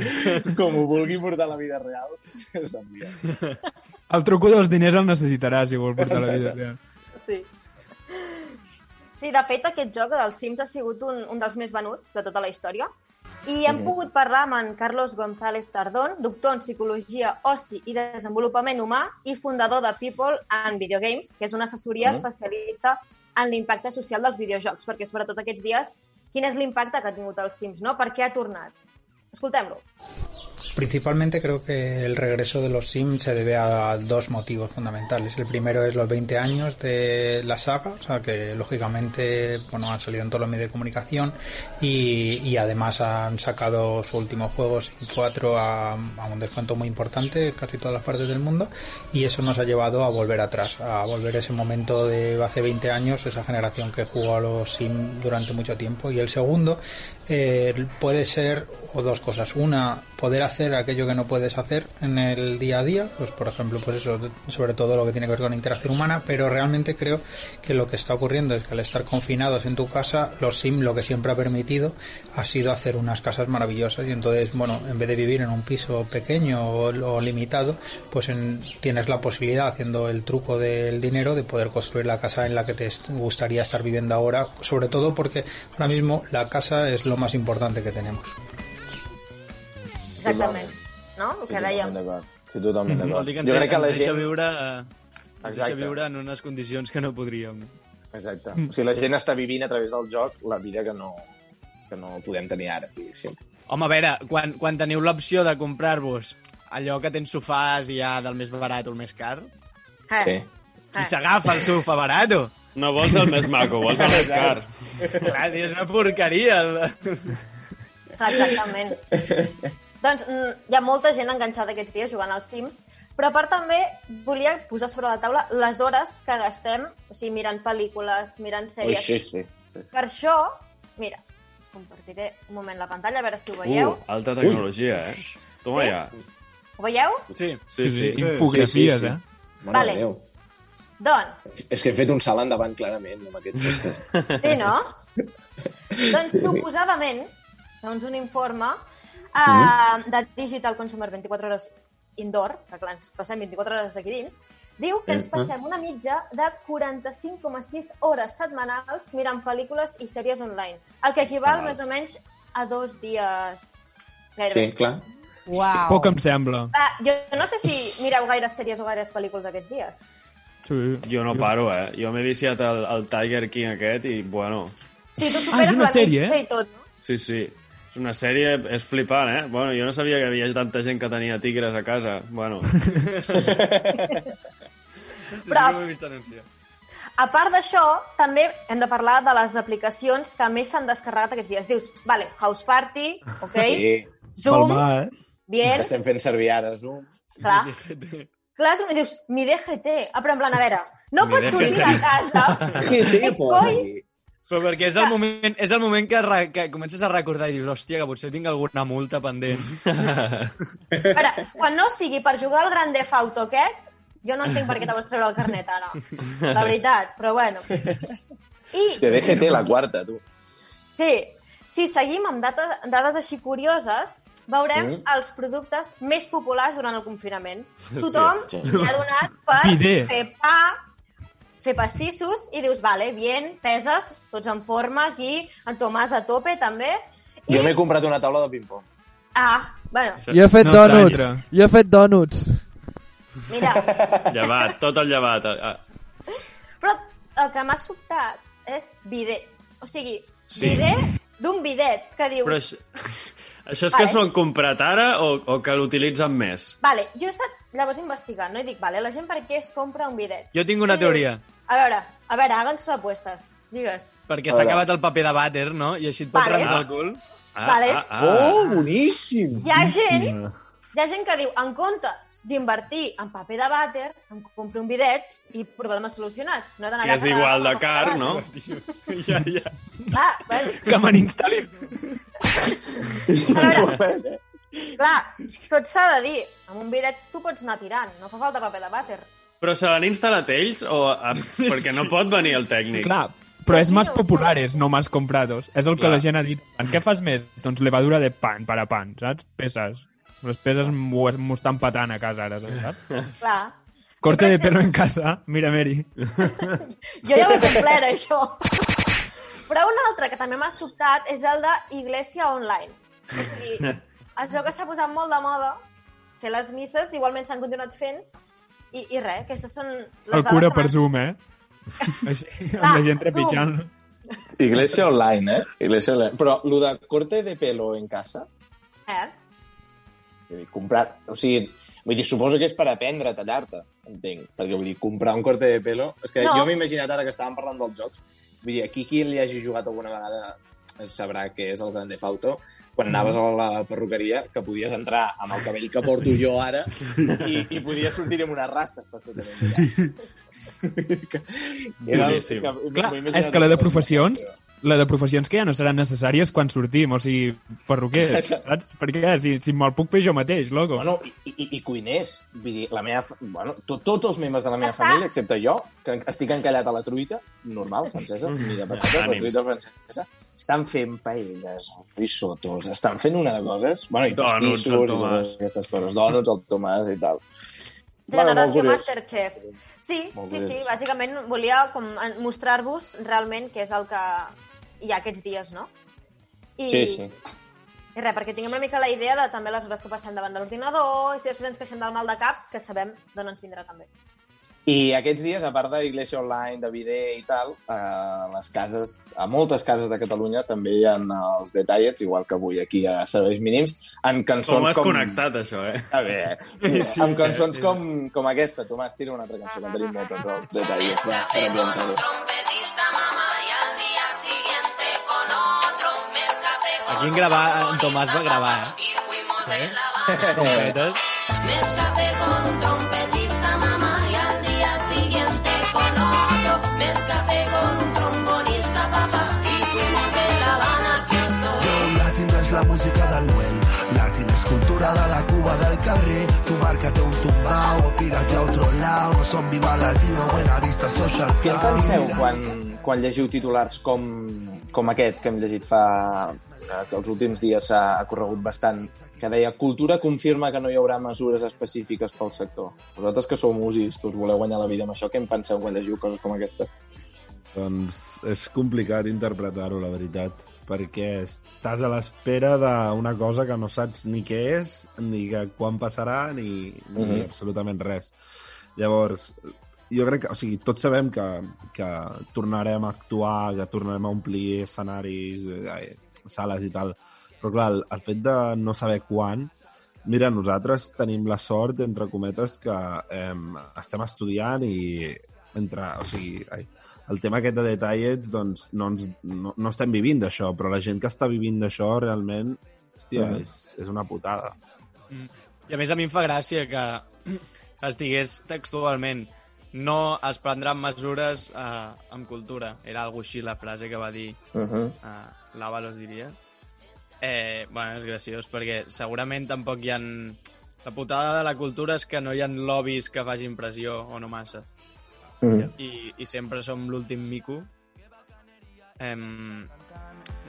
com ho vulgui portar a la vida real, s'envia. El truco dels diners el necessitarà si vol portar la vida Exacte. real. Sí. Sí, de fet, aquest joc dels Sims ha sigut un, un dels més venuts de tota la història. I hem pogut parlar amb en Carlos González Tardón, doctor en Psicologia, Oci i Desenvolupament Humà i fundador de People and Video Games, que és una assessoria Mhm. especialista en l'impacte social dels videojocs, perquè sobretot aquests dies, quin és l'impacte que ha tingut els Sims, no? Per què ha tornat? Escoltem-lo. Principalmente creo que el regreso de los Sims se debe a dos motivos fundamentales. El primero es los 20 años de la saga, o sea que lógicamente bueno han salido en todos los medios de comunicación y, además han sacado su último juego Sim 4 a, a un descuento muy importante casi todas las partes del mundo y eso nos ha llevado a volver atrás, a volver ese momento de hace 20 años, esa generación que jugó a los Sim durante mucho tiempo. Y el segundo eh, puede ser o dos cosas. Una, poder hacer aquello que no puedes hacer en el día a día, pues por ejemplo, pues eso, sobre todo lo que tiene que ver con interacción humana, pero realmente creo que lo que está ocurriendo es que al estar confinados en tu casa, los sim lo que siempre ha permitido ha sido hacer unas casas maravillosas y entonces, bueno, en vez de vivir en un piso pequeño o, o limitado, pues en- tienes la posibilidad, haciendo el truco del dinero, de poder construir la casa en la que te gustaría estar viviendo ahora, sobre todo porque ahora mismo la casa es lo más importante que tenemos. Exactament. No? El Sí, que dèiem. totalment d'acord. Sí, totalment d'acord. que ens, Jo crec que la gent... viure... Ens deixa Exacte. viure en unes condicions que no podríem. Exacte. Mm. O sigui, la gent està vivint a través del joc la vida que no, que no podem tenir ara, diguéssim. Home, a veure, quan, quan teniu l'opció de comprar-vos allò que tens sofàs i ja del més barat o el més car, Eh. Sí. qui s'agafa el sofà barato? No vols el més maco, vols el més car. Clar, tio, és una porqueria. El... Exactament. doncs mm, hi ha molta gent enganxada aquests dies jugant als Sims, però a part també volia posar sobre la taula les hores que gastem, o sigui, mirant pel·lícules, mirant Ui, sèries. sí, sí. Per això, mira, us compartiré un moment la pantalla, a veure si ho veieu. Uh, alta tecnologia, eh? Toma Sí? ja. Ho veieu? Sí. Sí, sí. Infografies, Sí, sí, sí. eh? Mare Vale. Déu. Doncs, És que hem fet un salt endavant, clarament, amb aquests sectors. sí, no? doncs, suposadament, segons un informe uh, de Digital Consumer 24 hores indoor, que clar, ens passem 24 hores aquí dins, diu que ens passem una mitja de 45,6 hores setmanals mirant pel·lícules i sèries online, el que equival Està mal. més o menys a dos dies gairebé. Sí, clar. Uau. Poc em sembla. Ah, jo no sé si mireu gaires sèries o gaires pel·lícules aquests dies. Sí. Jo no paro, eh? Jo m'he viciat el, el Tiger King aquest i, bueno, Sí, tu Ah, és una sèrie, eh? I tot, no? Sí, sí. És una sèrie, és flipant, eh? Bueno, jo no sabia que hi havia tanta gent que tenia tigres a casa. Bueno. Però- no vist anunciar. A part d'això, també hem de parlar de les aplicacions que més s'han descarregat aquests dies. Dius, vale, House Party, ok? Sí. Zoom, Palmar, eh? bien, Estem fent servir ara Zoom. clar. Clar, és- i dius, mi DGT. Ah, però en plan, a veure, no Mi pots sortir de casa. Què coi? Però perquè és el moment, és el moment que, re, que comences a recordar i dius, hòstia, que potser tinc alguna multa pendent. A veure, quan no sigui per jugar al Grand Theft Auto aquest, jo no entenc per què te vols treure el carnet ara. La veritat, però bueno. I, Hòstia, DGT la quarta, tu. sí, si seguim amb data, dades així curioses, veurem Mm. els productes més populars durant el confinament. Tothom sí. s'ha donat per Bidet. fer pa, fer pastissos, i dius, vale, bien, peses, tots en forma, aquí, en Tomàs a tope, també. Jo m'he comprat una taula de ping-pong. Ah, bueno, Jo he fet No donuts. Jo he fet donuts. mira, Llevat, tot el llevat. Ah, Però el que m'ha sobtat és bidet. O sigui, Sí. bidet d'un bidet, que dius... Però això, això és que Vale. s'ho han comprat ara o, o que l'utilitzen més? Vale, jo he estat llavors investigant, no? I dic, vale, la gent per què es compra un bidet? Jo tinc una I dius, teoria. A veure, a veure, hagan sus apuestes. Digues. Perquè s'ha acabat el paper de vàter, no? I així et pots Vale. rentar el cul. Ah, Vale. ah, ah. Oh, boníssim! Hi ha gent, hi ha gent que diu, en comptes d'invertir en paper de vàter, em compro un bidet i problema solucionat. No he d'anar Que és a igual de car, no? Ja, ja. Clar, bueno, Que me n'instal·lin. a veure, clar, tot s'ha de dir. Amb un bidet tu pots anar tirant, no fa falta paper de vàter. Però se l'han instal·lat ells o... A... Perquè no pot venir el tècnic. Clar, però és más populares, no más comprados. És el que Clar. la gent ha dit. En què fas més? Doncs levadura de pan, para pan, saps? Peses. Les peses m'ho estan patant a casa ara, saps? Clar. Corte de pelo en casa, mira, Mary. Jo ja ho he complert, això. Però un altre que també m'ha sobtat és el de Iglesia Online. O sigui, això que s'ha posat molt de moda, fer les misses, igualment s'han continuat fent, i, i res, aquestes són les El cura per que Zoom, eh? Així, amb Ah, la gent trepitjant. Iglesia online, eh? Iglesia online. Però lo de corte de pelo en casa, Eh? Vull dir, comprar... O sigui, vull dir, suposo que és per aprendre a tallar-te, entenc. Perquè, vull dir, comprar un corte de pelo... És que No. jo m'he imaginat ara que estàvem parlant dels jocs. Vull dir, aquí qui li hagi jugat alguna vegada sabrà què és el Grand Theft Auto, quan anaves a la perruqueria, que podies entrar amb el cabell que porto jo ara i, i podies sortir amb unes rastes perfectament. Boníssim. Clar, és que la de professions, la de professions que ja no seran necessàries quan sortim, o sigui, perruquer, saps? Perquè si, si me'l puc fer jo mateix, loco. Bueno, i, i, i cuiners. Vull dir, la meva... Bueno, to, tots els membres de la meva Està. família, excepte jo, que estic encallat a la truita, normal, francesa, ni de patates, la Ànims. truita francesa, estan fent paelles, risotos, estan fent una de coses... Bueno, i Donuts, el i Tomàs. totes aquestes coses. Donuts, el Tomàs i tal. Bueno, molt Generació curiós. Masterchef. Sí, Molt sí, sí, bàsicament volia com mostrar-vos realment què és el que hi ha aquests dies, no? I, Sí, sí. I res, perquè tinguem una mica la idea de també les hores que passem davant de l'ordinador i si després ens queixem del mal de cap, que sabem d'on ens vindrà també. I aquests dies, a part d'Iglesia Online, de Bidet i tal, a les cases, a moltes cases de Catalunya també hi ha els detallets, igual que avui aquí a Serveis Mínims, en Com cançons has com... connectat, això, eh? Bé, eh? Sí, sí. amb cançons com, com aquesta. Tomàs, tira una altra cançó, que en tenim moltes dels detallets. Va. Aquí en gravar, en Tomàs va gravar, eh? Eh? Trompetes. Me escapé con un cultura de la Cuba del carrer. Tu márcate un tumbao o pírate a otro lado. No son viva latino, buena vista, social Què en club. penseu quan, quan llegiu titulars com, com aquest que hem llegit fa que els últims dies ha corregut bastant, que deia cultura confirma que no hi haurà mesures específiques pel sector. Vosaltres que sou músics, que us voleu guanyar la vida amb això, què en penseu quan llegiu coses com aquestes? Doncs és complicat interpretar-ho, la veritat, perquè estàs a l'espera d'una cosa que no saps ni què és, ni que quan passarà, ni, ni Mhm. absolutament res. Llavors, jo crec que, o sigui, tots sabem que, que tornarem a actuar, que tornarem a omplir escenaris, eh, sales i tal, però clar, el, el fet de no saber quan, mira, nosaltres tenim la sort, entre cometes, que eh, estem estudiant i entre, o sigui, ai, el tema aquest de detallets, doncs no, ens, no, no estem vivint d'això, però la gent que està vivint d'això realment, hòstia, Mhm. és, és una putada. Mm. I a més a mi em fa gràcia que es digués textualment no es prendran mesures eh, amb cultura. Era algo així la frase que va dir Uh -huh. eh, l'Avalos, diria. Eh, bueno, és graciós, perquè segurament tampoc hi han... La putada de la cultura és que no hi ha lobbies que facin pressió, o no massa. Mhm. I, i sempre som l'últim mico. Em,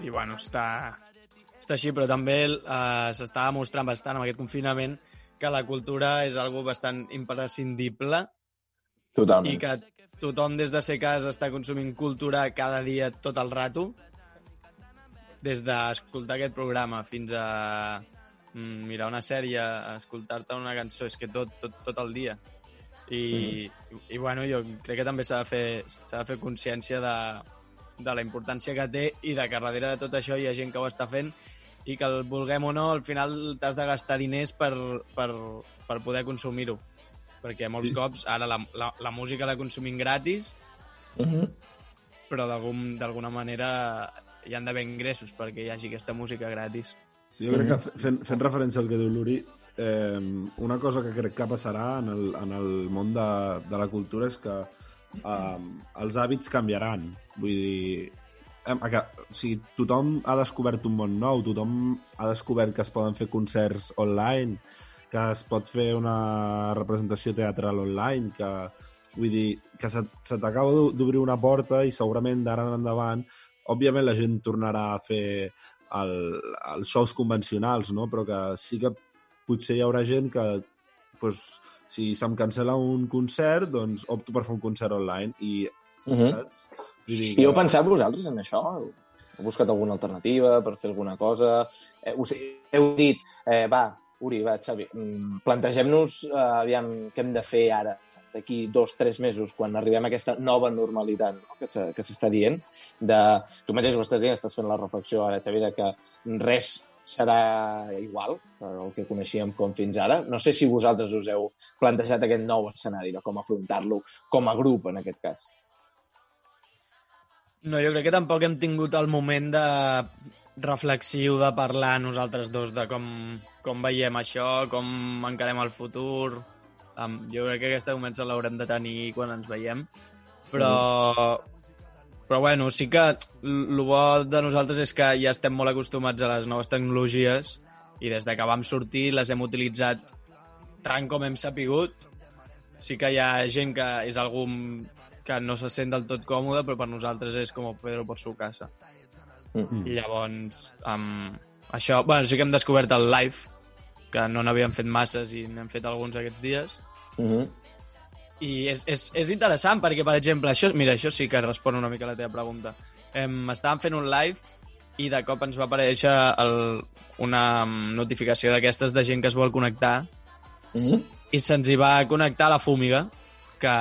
I bueno, està, està així, però també eh, s'està demostrant bastant amb aquest confinament que la cultura és algo bastant imprescindible Totalment. i que tothom des de ser casa està consumint cultura cada dia tot el rato des d'escoltar aquest programa fins a mm, mirar una sèrie, escoltar-te una cançó, és que tot, tot, tot el dia. I, i, bueno, jo crec que també s'ha de fer, s'ha de fer consciència de, de la importància que té i de que darrere de tot això hi ha gent que ho està fent i que el vulguem o no, al final t'has de gastar diners per, per, per poder consumir-ho. Perquè molts Sí. cops ara la, la, la música la consumim gratis, Uh -huh. però d'algun- d'alguna manera hi han d'haver ingressos perquè hi hagi aquesta música gratis. Sí, jo crec que fe- fent, fent referència al que diu l'Uri, eh, una cosa que crec que passarà en el, en el món de, de la cultura és que eh, els hàbits canviaran. Vull dir, eh, que, o sigui, tothom ha descobert un món nou, tothom ha descobert que es poden fer concerts online, que es pot fer una representació teatral online, que vull dir, que se, se t'acaba d'o- d'obrir una porta i segurament d'ara en endavant òbviament la gent tornarà a fer el, els shows convencionals, no? però que sí que potser hi haurà gent que pues, si se'm cancela un concert, doncs opto per fer un concert online i, Mhm. saps? Vull dir I heu pensat vosaltres en això? Heu buscat alguna alternativa per fer alguna cosa? Eh, us heu dit, eh, va, Uri, va, Xavi, mm, plantegem-nos eh, aviam què hem de fer ara, d'aquí dos, tres mesos, quan arribem a aquesta nova normalitat no? que s'està dient. De, tu mateix ho estàs dient, estàs fent la reflexió ara, Xavi, de que res serà igual que el que coneixíem com fins ara. No sé si vosaltres us heu plantejat aquest nou escenari de com afrontar-lo com a grup, en aquest cas. No, jo crec que tampoc hem tingut el moment de reflexiu de parlar nosaltres dos de com, com veiem això, com encarem el futur. Um, jo crec que aquesta comença l'haurem de tenir quan ens veiem. Però, però bueno, sí que el bo de nosaltres és que ja estem molt acostumats a les noves tecnologies i des de que vam sortir les hem utilitzat tant com hem sapigut. Sí que hi ha gent que és algú que no se sent del tot còmode, però per nosaltres és com Pedro por su casa. Mm. I llavors, um, això... Bueno, sí que hem descobert el live, que no n'havíem fet masses i n'hem fet alguns aquests dies. Mm -hmm. I és, és, és interessant perquè, per exemple, això, mira, això sí que respon una mica a la teva pregunta. Em, estàvem fent un live i de cop ens va aparèixer el, una mm, notificació d'aquestes de gent que es vol connectar mm -hmm. i se'ns hi va connectar la Fúmiga, que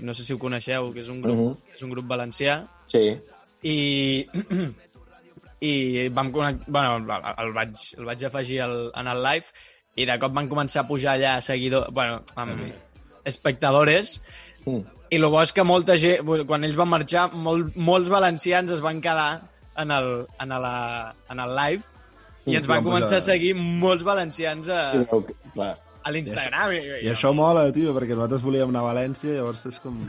no sé si ho coneixeu, que és un grup, Mhm. és un grup valencià. Sí. I, i vam connectar... Bueno, el, vaig, el vaig afegir al, en el live i de cop van començar a pujar allà seguidors... Bueno, amb espectadores Mm. i el bo és que molta gent, quan ells van marxar, molt, molts valencians es van quedar en el, en la, en el live i Mm, ens van començar posar- a seguir molts valencians a, I que- clar. a l'Instagram. I, I això mola, tio, perquè nosaltres volíem anar a València, llavors és com...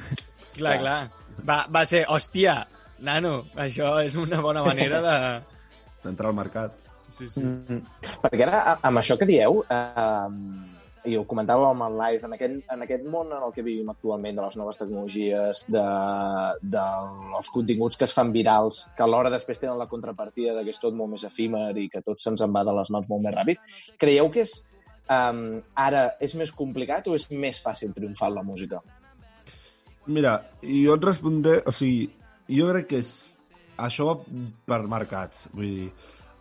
Clar, clar. Va, va ser, hòstia, nano, això és una bona manera de... D'entrar al mercat. Sí, sí. Mm -hmm. Perquè ara, amb això que dieu, eh, i ho comentàvem amb el live, en aquest, en aquest món en el que vivim actualment, de les noves tecnologies, de, dels continguts que es fan virals, que alhora després tenen la contrapartida de que és tot molt més efímer i que tot se'ns en va de les mans molt més ràpid, creieu que és, um, ara és més complicat o és més fàcil triomfar en la música? Mira, jo et respondré... O sigui, jo crec que és... Això va per mercats. Vull dir,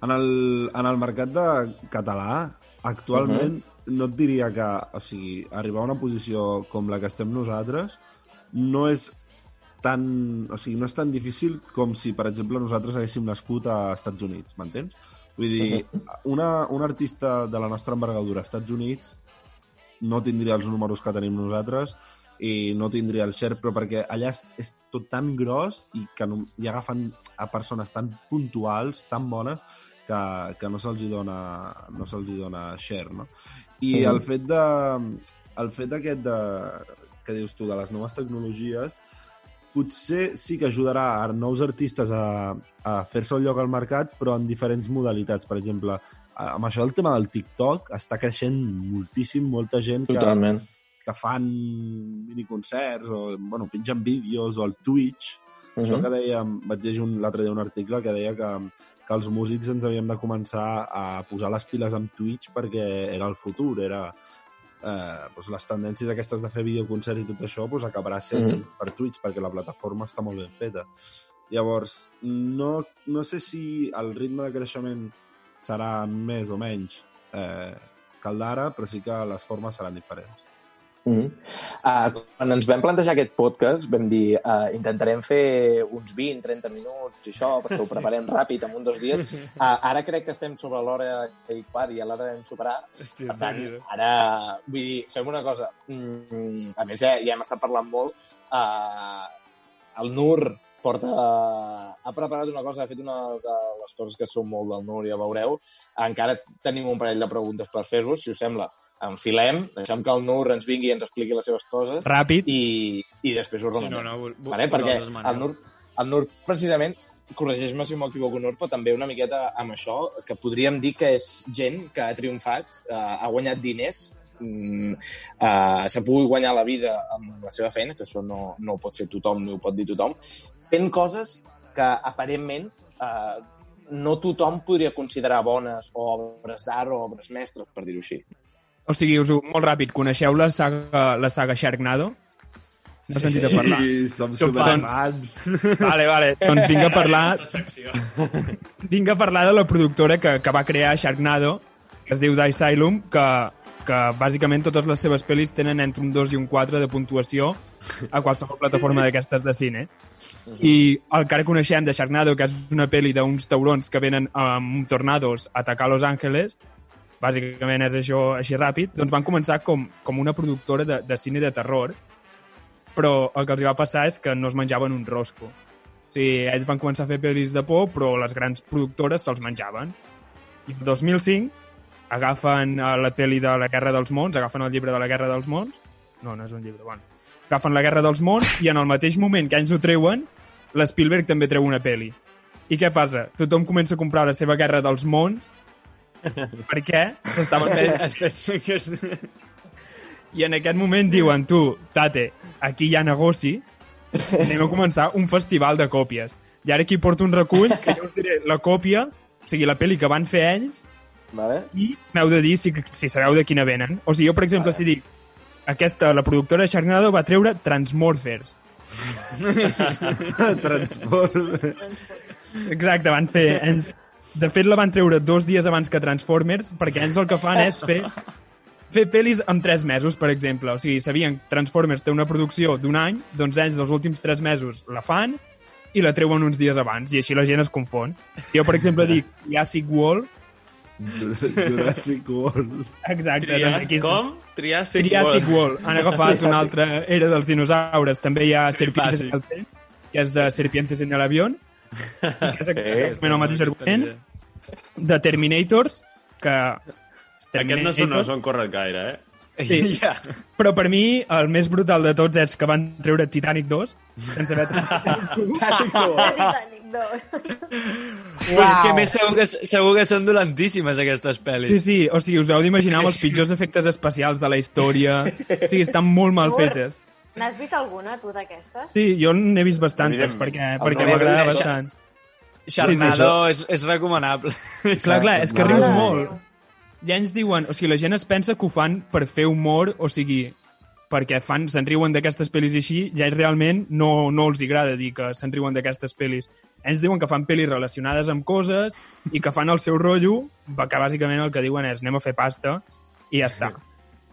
en el, en el mercat de català, actualment, uh -huh. No et diria que... O sigui, arribar a una posició com la que estem nosaltres no és tan... O sigui, no és tan difícil com si, per exemple, nosaltres haguéssim nascut a Estats Units, m'entens? Vull dir, una, un artista de la nostra envergadura als Estats Units no tindria els números que tenim nosaltres i no tindria el share, però perquè allà és, és tot tan gros i que no, i agafen a persones tan puntuals, tan bones, que, que no se'ls dona, no hi dona share, no? I Mhm. el fet de el fet aquest de, que dius tu, de les noves tecnologies, potser sí que ajudarà a nous artistes a, a fer-se un lloc al mercat, però en diferents modalitats. Per exemple, amb això del tema del TikTok està creixent moltíssim, molta gent que, Totalment. que fan miniconcerts o bueno, pengen vídeos o el Twitch. Uh -huh. Això Mhm. que dèiem, vaig llegir un- l'altre dia un article que deia que, que els músics ens havíem de començar a posar les piles amb Twitch perquè era el futur, era eh, doncs les tendències aquestes de fer videoconcerts i tot això doncs acabarà sent Mhm. per Twitch perquè la plataforma està molt ben feta. Llavors, no, no sé si el ritme de creixement serà més o menys eh, que el d'ara, però sí que les formes seran diferents. Mm -hmm. uh, quan ens vam plantejar aquest podcast vam dir uh, intentarem fer uns 20-30 minuts i això, perquè ho Sí. preparem ràpid en un dos dies. Uh, ara crec que estem sobre l'hora i quart i ja la devem superar. Hòstia, per tant, ara, vull dir, fem una cosa. Mm, a més, ja, ja hem estat parlant molt. Uh, el Nur porta, ha preparat una cosa, ha fet una de les coses que són molt del Nur, ja veureu. Encara tenim un parell de preguntes per fer-vos, si us sembla enfilem, deixem que el Nur ens vingui i ens expliqui les seves coses. Ràpid. I, i després ho Sí, remenem. no, no, vale? Perquè el Nur, el Nur, precisament, corregeix-me si m'equivoco, Nur, però també una miqueta amb això, que podríem dir que és gent que ha triomfat, eh, ha guanyat diners, mm, eh, s'ha pogut guanyar la vida amb la seva feina, que això no, no ho pot fer tothom ni ho pot dir tothom, fent coses que aparentment eh, no tothom podria considerar bones o obres d'art o obres mestres, per dir-ho així. O sigui, us ho, molt ràpid, coneixeu la saga, la saga Sharknado? No he sentit a parlar. Sí, som Doncs- superfans. Vale, vale. Doncs vinc a parlar... Vinc a parlar de la productora que, que va crear Sharknado, que es diu The Asylum, que, que bàsicament totes les seves pel·lis tenen entre un 2 i un 4 de puntuació a qualsevol plataforma d'aquestes de cine. I el que ara coneixem de Sharknado, que és una pel·li d'uns taurons que venen amb tornados a atacar Los Angeles, bàsicament és això així ràpid, doncs van començar com, com una productora de, de cine de terror, però el que els va passar és que no es menjaven un rosco. O sigui, ells van començar a fer pel·lis de por, però les grans productores se'ls menjaven. I el 2005 agafen eh, la pel·li de la Guerra dels Mons, agafen el llibre de la Guerra dels Mons, no, no és un llibre, bueno, agafen la Guerra dels Mons i en el mateix moment que ells ho treuen, l'Spielberg també treu una pel·li. I què passa? Tothom comença a comprar la seva Guerra dels Mons pensa que és... I en aquest moment diuen, tu, tate, aquí hi ha negoci, anem a començar un festival de còpies. I ara aquí porto un recull que jo us diré la còpia, o sigui, la pel·li que van fer ells, Vale? i m'heu de dir si, si sabeu de quina venen. O sigui, jo, per exemple, Vale. si dic aquesta, la productora Sharknado va treure Transmorphers. Transformers. Exacte, van fer... Ens, de fet, la van treure dos dies abans que Transformers, perquè ells el que fan és fer fer pel·lis en tres mesos, per exemple. O sigui, sabien que Transformers té una producció d'un any, doncs ells els últims tres mesos la fan i la treuen uns dies abans, i així la gent es confon. Si jo, per exemple, dic Jurassic World, Jurassic World. exacte, Trias, doncs aquí... com? Triàsic Triàsic World. Han agafat una altra era dels dinosaures. També hi ha Serpientes en el tren, que és de Serpientes en el avión, que és exactament el mateix argument. De Terminators, que... Aquests no són, no són corret gaire, eh? Sí. Ja. Però per mi, el més brutal de tots és que van treure Titanic 2, sense haver Titanic 2. Però és que més segur que, segur que són dolentíssimes aquestes pel·lis. Sí, sí, o sigui, us heu d'imaginar amb els pitjors efectes especials de la història. O sigui, estan molt mal fetes. N'has vist alguna, tu, d'aquestes? Sí, jo n'he vist bastantes, perquè, perquè m'agrada bastant. Sharknado Sí, és, és recomanable. Clar, clar, és que rius molt. Ja ens diuen, o sigui, la gent es pensa que ho fan per fer humor, o sigui, perquè fan, se'n riuen d'aquestes pel·lis així, ja realment no, no els agrada dir que se'n riuen d'aquestes pel·lis. Ells diuen que fan pel·lis relacionades amb coses i que fan el seu rotllo, que bàsicament el que diuen és anem a fer pasta I ja està.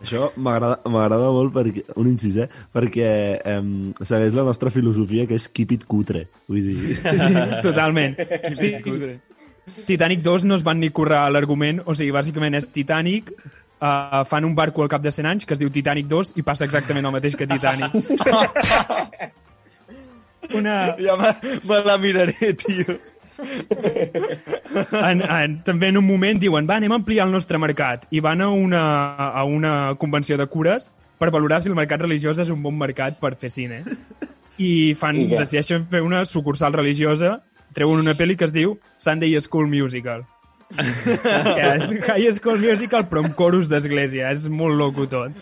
Això m'agrada m'agrada molt perquè, un incís, eh? perquè um, segueix la nostra filosofia que és keep it cutre. Vull dir... Sí, sí, totalment. Sí, Titanic 2 no es van ni currar l'argument, o sigui, bàsicament és Titanic, uh, fan un barco al cap de 100 anys que es diu Titanic 2 i passa exactament el mateix que Titanic. Una... Ja me, me la miraré, tio. en, en, també en un moment diuen va, anem a ampliar el nostre mercat. I van a una, a una convenció de cures per valorar si el mercat religiós és un bon mercat per fer cine. I fan, I decideixen fer una sucursal religiosa treuen una pel·li que es diu Sunday School Musical. Que és High School Musical però amb coros d'església. És molt loco tot.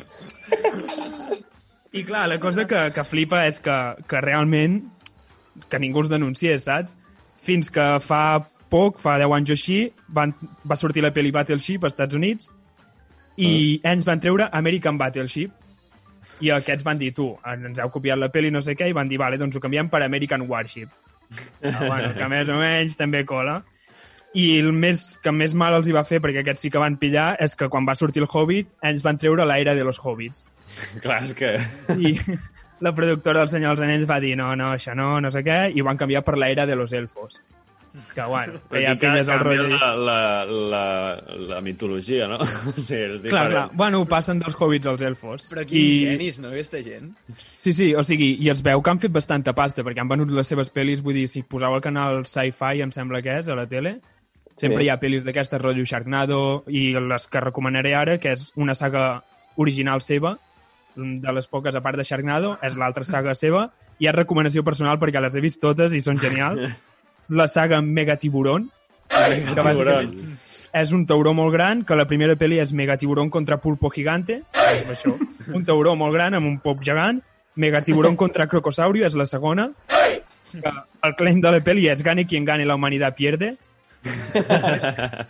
I clar, la cosa que, que flipa és que, que realment que ningú els denunciés, saps? Fins que fa poc, fa 10 anys o així, van, va sortir la pel·li Battleship als Estats Units i Ah. ells van treure American Battleship i aquests van dir, tu, ens heu copiat la pel·li no sé què, i van dir, vale, doncs ho canviem per American Warship. Ah, bueno, que més o menys també cola. I el més, que més mal els hi va fer, perquè aquests sí que van pillar, és que quan va sortir el Hobbit, ells van treure l'era de los Hobbits. Clar, és que... I la productora del Senyor dels Anells va dir no, no, això no, no sé què, i ho van canviar per l'era de los elfos. Que, bueno, que ja més el rotllo. la, la, la, la mitologia, no? O sigui, és Clar, clar. Bueno, passen dels hobbits als elfos. Però quins genis, no, aquesta gent? Sí, sí, o sigui, i es veu que han fet bastanta pasta, perquè han venut les seves pel·lis, vull dir, si poseu el canal Sci-Fi, em sembla que és, a la tele, sempre Sí. hi ha pel·lis d'aquestes, rotllo Sharknado, i les que recomanaré ara, que és una saga original seva, de les poques, a part de Sharknado, és l'altra saga seva, i és recomanació personal perquè les he vist totes i són genials. La saga Megatiburon, que bàsicament és un tauró molt gran, que la primera pel·li és Megatiburon contra Pulpo Gigante, això, un tauró molt gran amb un pop gegant, Megatiburon contra Crocosaurio és la segona, que el claim de la pel·li és gane quien gane, la humanitat pierde.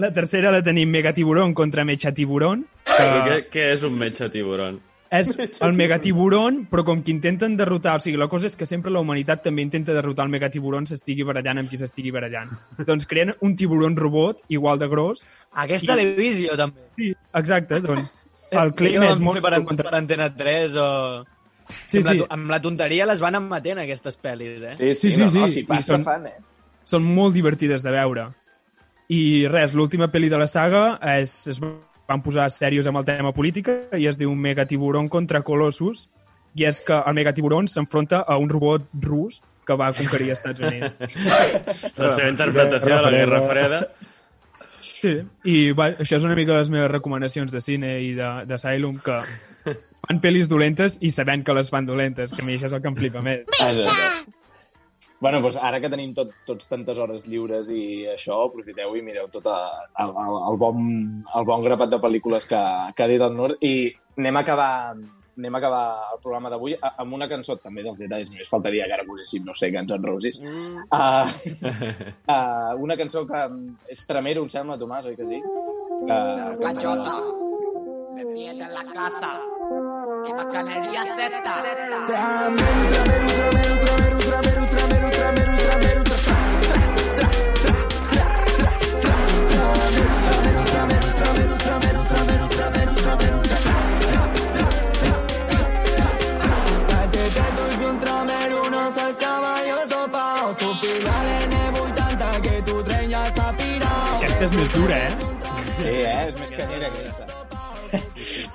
La tercera la tenim Megatiburon contra Mechatiburon, Però què, que què és un metge tiburon? És el Megatiburon, però com que intenten derrotar... O sigui, la cosa és que sempre la humanitat també intenta derrotar el Megatiburon s'estigui barallant amb qui s'estigui barallant. doncs creen un tiburon robot igual de gros. Aquesta I- l'he vist jo, també. Sí, exacte, doncs el claim Jo és molt... per, per Antena 3 o... Sí, amb, sí. La, amb la tonteria les van emetent, aquestes pel·lis, eh? Sí, sí, Sí, sí, no, sí, no, si i pasta són- fan, eh? són molt divertides de veure. I res, l'última pel·li de la saga és, es van posar serios amb el tema política i es diu Megatiburon contra Colossus i és que el Megatiburon s'enfronta a un robot rus que va conquerir els Estats Units. La seva interpretació de la Guerra Freda. Sí, i va, això és una mica les meves recomanacions de cine i de- d'Asylum, que fan pel·lis dolentes i sabent que les fan dolentes, que a mi això és el que em flipa més. Bueno, doncs ara que tenim tot, tots tantes hores lliures i això, aprofiteu i mireu tot a- el, el, el, bon, el bon grapat de pel·lícules que, que ha dit el Nur i anem a acabar anem a acabar el programa d'avui a- amb una cançó també dels detalls només faltaria que ara poséssim, no sé, Guns N' Roses mm. uh, uh, una cançó que és Tremero, em sembla, Tomàs, oi que sí? Uh, Cachota, me tiene en la casa. ¡Qué bacanería Z! un Aquesta és més dura, eh? Sí, eh? És més canyera aquesta.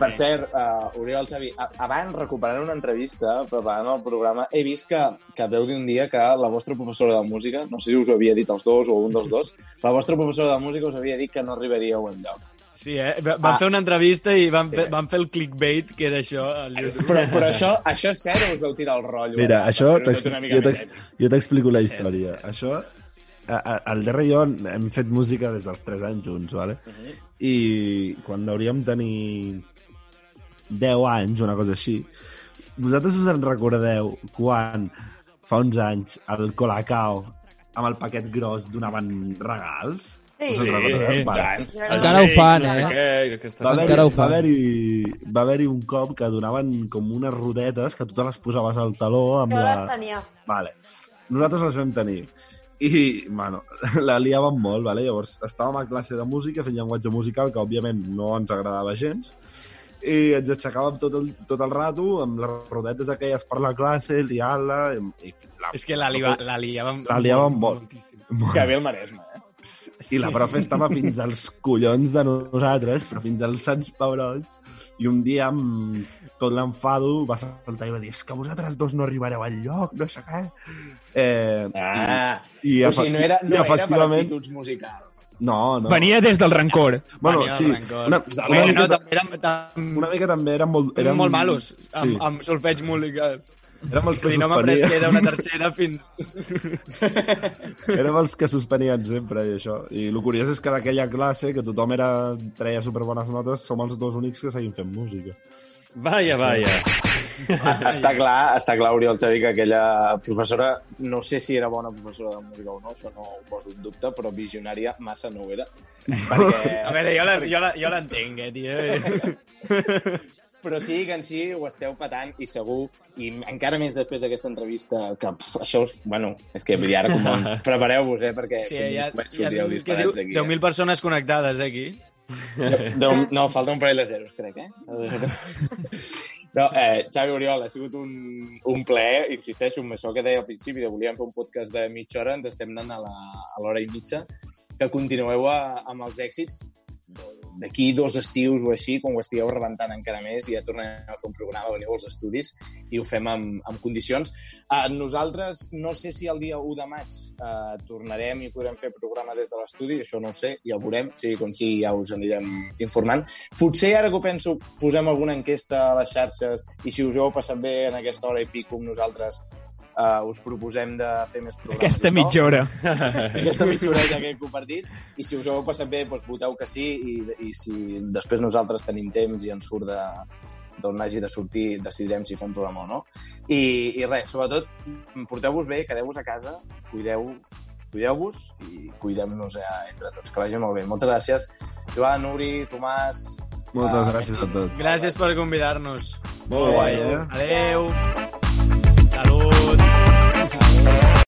Per cert, uh, Oriol Xavi, abans recuperant una entrevista, preparant el programa, he vist que, que veu dir un dia que la vostra professora de música, no sé si us ho havia dit els dos o un dels dos, la vostra professora de música us havia dit que no arribaríeu enlloc. Sí, eh? Va- Van Ah. fer una entrevista i van, fer, van fer el clickbait, que era això, al YouTube. Però, però això, això és cert o us veu tirar el rotllo? Mira, eh? això jo t'explico la història. Això, a- a- el Derra i jo hem fet música des dels 3 anys junts, vale? I quan hauríem tenir 10 anys, una cosa així, vosaltres us en recordeu quan fa uns anys el Colacao amb el paquet gros donaven regals? Sí. Sí, Vale. tant. Encara ho fan, no sé eh? què, aquesta- Va haver-hi va fan. haver-hi va haver un cop que donaven com unes rodetes que tu te les posaves al taló amb Jo la... les tenia. Vale. Nosaltres les vam tenir. I, bueno, la liàvem molt, vale? llavors estàvem a classe de música fent llenguatge musical, que òbviament no ens agradava gens, i ens aixecàvem tot el, tot el rato amb les rodetes aquelles per la classe, liant-la... I, i la, És que la, li, la liàvem... la liàvem molt. Que bé el Maresme, eh? I la profe estava fins als collons de nosaltres, però fins als sants pebrots, i un dia amb tot l'enfado va saltar i va dir és que vosaltres dos no arribareu al lloc, no sé què. Eh, Ah, i, o sigui, no era, i no era per efectivament- aptituds musicals. No, no. Venia des del rancor. Bueno, Venia sí. rancor. Una, Bueno, una, mica, també érem, tam, una mica també eren molt... Eren, molt malos amb, sí. amb solfeig musical. Érem els que dir, no suspenien. que era una tercera fins... Érem els que suspenien sempre i això. I el curiós és que d'aquella classe, que tothom era, treia superbones notes, som els dos únics que seguim fent música. Vaya, vaya. està clar, està clar, Oriol Xavi, que aquella professora, no sé si era bona professora de música o no, això no ho poso en dubte, però visionària massa no ho era. Perquè... A veure, jo la- jo la- jo l'entenc, eh, tio. Però sí que en si ho esteu patant i segur, i encara més després d'aquesta entrevista, que pf, això, us, bueno, és que vull dir, ara com prepareu-vos, eh, perquè Sí, ja, ja sortir que diu disparats aquí. 10.000 persones connectades, eh, aquí. Deu, no, falta un parell de zeros, crec, eh? No, eh, Xavi Oriol, ha sigut un, un plaer, insisteixo, amb això que deia al principi, de volíem fer un podcast de mitja hora, ens estem anant a l'hora i mitja, que continueu a, amb els èxits d'aquí dos estius o així, quan ho estigueu rebentant encara més, ja tornarem a fer un programa, veniu als estudis i ho fem amb, amb condicions. Uh, nosaltres, no sé si el dia 1 de maig uh, tornarem i podrem fer programa des de l'estudi, això no ho sé, ja ho veurem, sigui com sigui, ja us anirem informant. Potser, ara que ho penso, posem alguna enquesta a les xarxes i si us heu passat bé en aquesta hora i pico amb nosaltres, uh, us proposem de fer més programes. Aquesta mitja hora. Aquesta mitja hora ja que he compartit. I si us ho heu passat bé, doncs voteu que sí. I, I si després nosaltres tenim temps i ens surt de d'on hagi de sortir, decidirem si fem programa o no. I, i res, sobretot, porteu-vos bé, quedeu-vos a casa, cuideu cuideu-vos i cuidem-nos eh, entre tots. Que vagi molt bé. Moltes gràcies, Joan, Uri, Tomàs... Moltes Ah, gràcies a tots. Gràcies per convidar-nos. Molt guai, eh? Adéu. Salud.